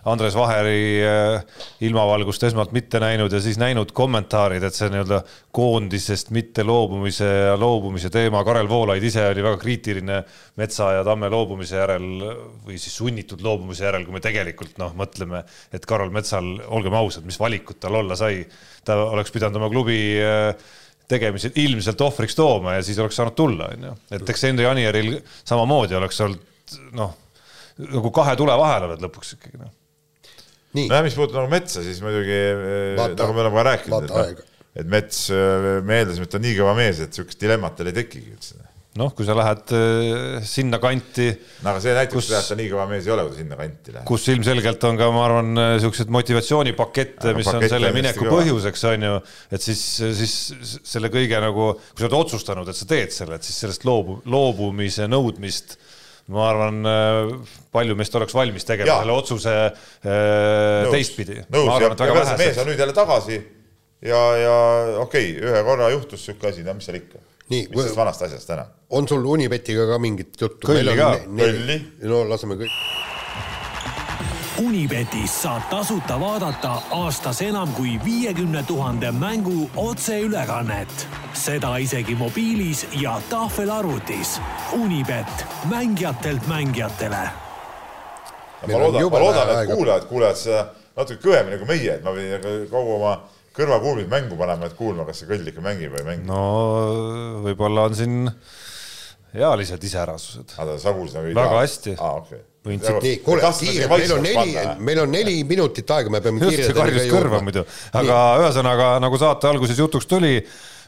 Andres Vaheri äh, ilmavalgust esmalt mitte näinud ja siis näinud kommentaarid, et see nii-öelda koondisest mitte loobumise ja loobumise teema, Karel Voolaid ise oli väga kriitiline Metsa ja Tamme loobumise järel või siis sunnitud loobumise järel, kui me tegelikult noh, mõtleme, et Karol Metsal, olgem ausad, mis valikut tal olla sai, ta oleks pidanud oma klubi äh, tegemised ilmselt ohvriks tooma ja siis oleks saanud tulla, onju. et eks Henri Anieril samamoodi oleks olnud noh nagu kahe tule vahel oled lõpuks ikkagi noh. nojah, mis puudutab nagu metsa, siis muidugi eh, Vaata, nagu me oleme ka rääkinud, et, noh, et mets, eh, me eeldasime, et ta on nii kõva mees, et sihukest dilemmat tal ei tekigi üldse noh, kui sa lähed äh, sinna kanti. no aga see näitab seda, et ta nii kõva mees ei ole, kui ta sinna kanti läheb. kus ilmselgelt on ka, ma arvan, siukseid motivatsioonipakette, mis on selle mineku põhjuseks, on ju, et siis, siis selle kõige nagu, kui sa oled otsustanud, et sa teed selle, et siis sellest loobu, loobumise nõudmist ma arvan, äh, palju meist oleks valmis tegema ja. selle otsuse äh, teistpidi. mees on nüüd jälle tagasi ja, ja okei okay,, ühe korra juhtus sihuke asi, no mis seal ikka. mis sellest vanast asjast täna? on sul Unibetiga ka mingit juttu? kõlli ka. kõlli. no laseme kõik Unibetis saab tasuta vaadata aastas enam kui viiekümne tuhande mängu otseülekannet. seda isegi mobiilis ja tahvelarvutis. Unibet, mängijatelt mängijatele. ma loodan, ma loodan, et kuulajad kuulevad seda natuke kõvemini kui meie, et ma pidin nagu kogu oma kõrvakuulmid mängu panema, et kuulma, kas see kõll ikka mängib või ei mängi. no võib-olla on siin ealised iseärasused. aga sa kuulsid nagu väga hästi. aa, okei okay nii, kuule, kiirelt, meil on neli, meil on neli minutit aega, me peame kiirelt. see karjus kõrva muidu, aga ühesõnaga nagu saate alguses jutuks tuli,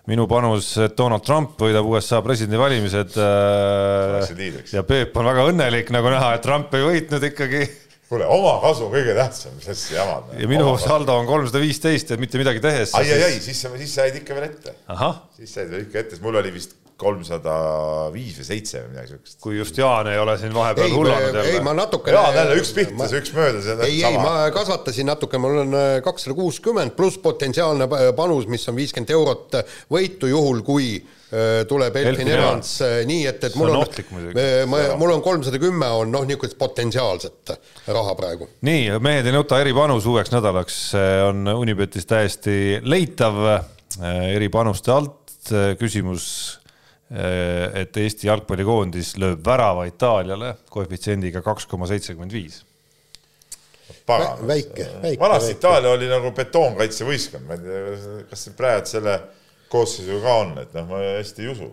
minu panus, et Donald Trump võidab USA presidendivalimised äh,. ja Peep on väga õnnelik, nagu näha, et Trump ei võitnud ikkagi kuule, oma kasu kõige tähtsam, mis asja jamad. ja minu saldo on kolmsada viisteist, et mitte midagi tehes. ai, ai, ai, siis sa, siis sa jäid ikka veel ette. siis sa jäid ikka ette, mul oli vist kolmsada viis või seitse või midagi siukest. kui just Jaan ei ole siin vahepeal hullanud jälle. ei, ma natukene. Jaan jälle üks pihtas, üks möödas. ei, ei, ma kasvatasin natuke, mul on äh, kakssada kuuskümmend pluss potentsiaalne panus, mis on viiskümmend eurot võitu, juhul kui äh, tuleb Elfin Evans, äh, nii et, et mul on, on, mul on kolmsada kümme on noh, niisugust potentsiaalset raha praegu. nii, mehed ei nuta eripanus uueks nädalaks on Unibetis täiesti leitav eripanuste alt. küsimus et Eesti jalgpallikoondis lööb värava Itaaliale koefitsiendiga kaks koma seitsekümmend viis. väike, väike. vanasti Itaalia oli nagu betoonkaitsevõistkond, ma ei tea, kas praegu selle koosseisu ka on, et noh, ma hästi ei usu.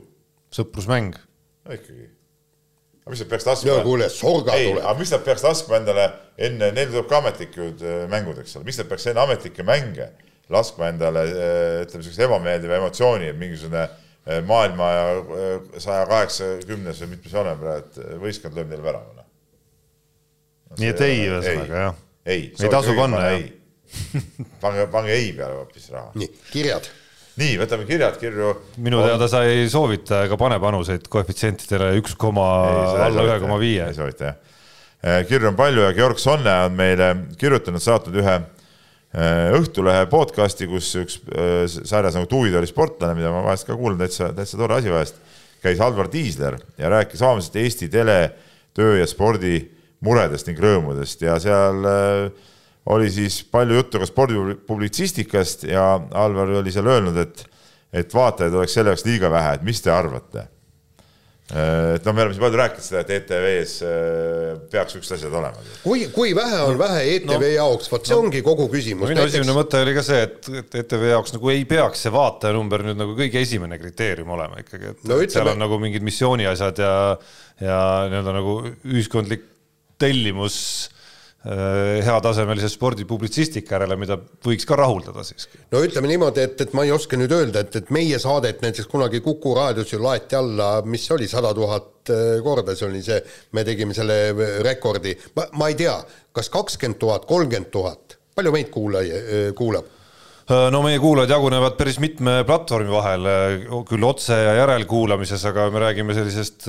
sõprusmäng. no ikkagi. aga mis nad peaks laskma? kuule, sorga tuleb. aga mis nad peaks laskma endale enne, neil tuleb ka ametlikud äh, mängud, eks ole, mis nad peaks enne ametlikke mänge laskma endale, äh, ütleme, sellise ebameeldiva emotsiooni, et mingisugune Eh, maailma eh, saja kaheksakümnes või mitmes oleme praegu, et eh, võistkond lööb neile värava no.. nii et ei, ühesõnaga jah? ei, ei tasu panna jah? pange, pange ei peale hoopis raha. nii, kirjad. nii, võtame kirjad, kirju. minu on... teada sa ei soovita ega pane panuseid koefitsientidele üks koma alla ühe koma viie. ei soovita jah. kirju on palju ja Georg Sonne on meile kirjutanud, saatnud ühe Äh, Õhtulehe podcast'i, kus üks äh, sarjas nagu Tuvid oli sportlane, mida ma vahest ka kuulan, täitsa, täitsa tore asi vahest, käis Alvar Tiisler ja rääkis avalikult Eesti tele, töö ja spordi muredest ning rõõmudest. Ja seal äh, oli siis palju juttu ka spordipublitsistikast ja Alvar oli seal öelnud, et, et vaatajaid oleks selle jaoks liiga vähe, et mis te arvate? Äh, et noh, me oleme siin palju rääkinud seda, et ETV-s äh, peaks niisugused asjad olema. kui, kui vähe on vähe ETV no, jaoks, vot see no, ongi kogu küsimus. minu esimene mõte oli ka see, et, et ETV jaoks nagu ei peaks see vaatajanumber nüüd nagu kõige esimene kriteerium olema ikkagi, et no, ütleme... seal on nagu mingid missiooni asjad ja, ja nii-öelda nagu ühiskondlik tellimus heatasemelise spordipublitsistika järele, mida võiks ka rahuldada siiski. no ütleme niimoodi, et, et ma ei oska nüüd öelda, et, et meie saadet näiteks kunagi Kuku raadios ju laeti alla, mis oli, sada tuhat äh, korda, see oli see, me tegime selle rekordi, ma, ma ei tea, kas kakskümmend tuhat, kolmkümmend tuhat, palju meid kuulaja, äh, kuulab? no meie kuulajad jagunevad päris mitme platvormi vahel, küll otse ja järelkuulamises, aga me räägime sellisest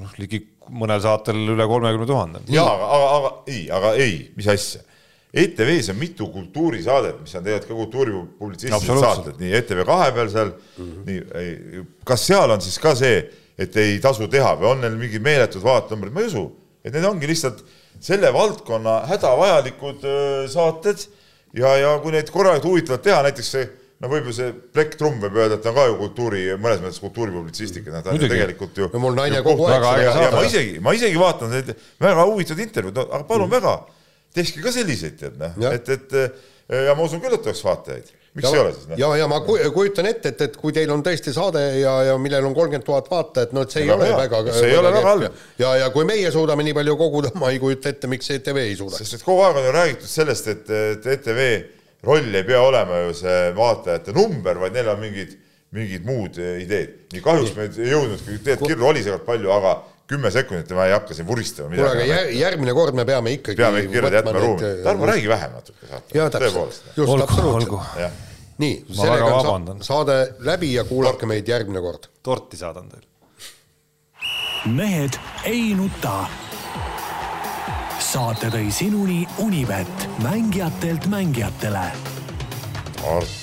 noh, ligi mõnel saatel üle kolmekümne tuhande. jaa, aga, aga, aga ei, aga ei, mis asja. ETV-s on mitu kultuurisaadet, mis on tegelikult ka kultuuripublitsistilised saated, nii ETV kahe peal seal mm, -hmm. nii, kas seal on siis ka see, et ei tasu teha või on neil mingid meeletud vaatenumbrid, ma ei usu, et need ongi lihtsalt selle valdkonna hädavajalikud saated ja, ja kui neid korralikult huvitavalt teha, näiteks see no võib-olla see Plekk Trumm võib öelda, et ta on ka ju kultuuri, mõnes mõttes kultuuripublitsistika, noh ta on ju tegelikult ju. mul naine kogu aeg ja, ja ma isegi, ma isegi vaatan neid väga huvitavaid intervjuud, no aga palun mm. väga, tehke ka selliseid, tead noh, et, et ja ma usun küll, et oleks vaatajaid miks ja, ei ole siis? ja, ja ma kujutan ette, et, et kui teil on tõesti saade ja, ja millel on kolmkümmend tuhat vaatajat, no et see ei ole väga. see ei ole väga halb. ja, ja kui meie suudame nii palju koguda, <laughs> ma ei kujuta ette, miks ETV ei suudaks. sest et kogu aeg on ju räägitud sellest, et, et ETV roll ei pea olema ju see vaatajate number, vaid neil on mingid, mingid muud eh, ideed. nii kahjuks me ei jõudnudki, tead, kirju oli seekord palju, aga kümme sekundit ja ma ei hakka siin vuristama. kuule, aga jär, järgmine kord me peame ikkagi peame ikka kirjad jätma ruumi. Eh, Tarmo, räägi vähem natuke saate. jaa, täpselt. just, absoluutselt. nii, sellega on sa saade läbi ja kuulake meid järgmine kord. torti saadan teile. mehed ei nuta saate tõi sinuni Unibet, mängijatelt mängijatele. Tartu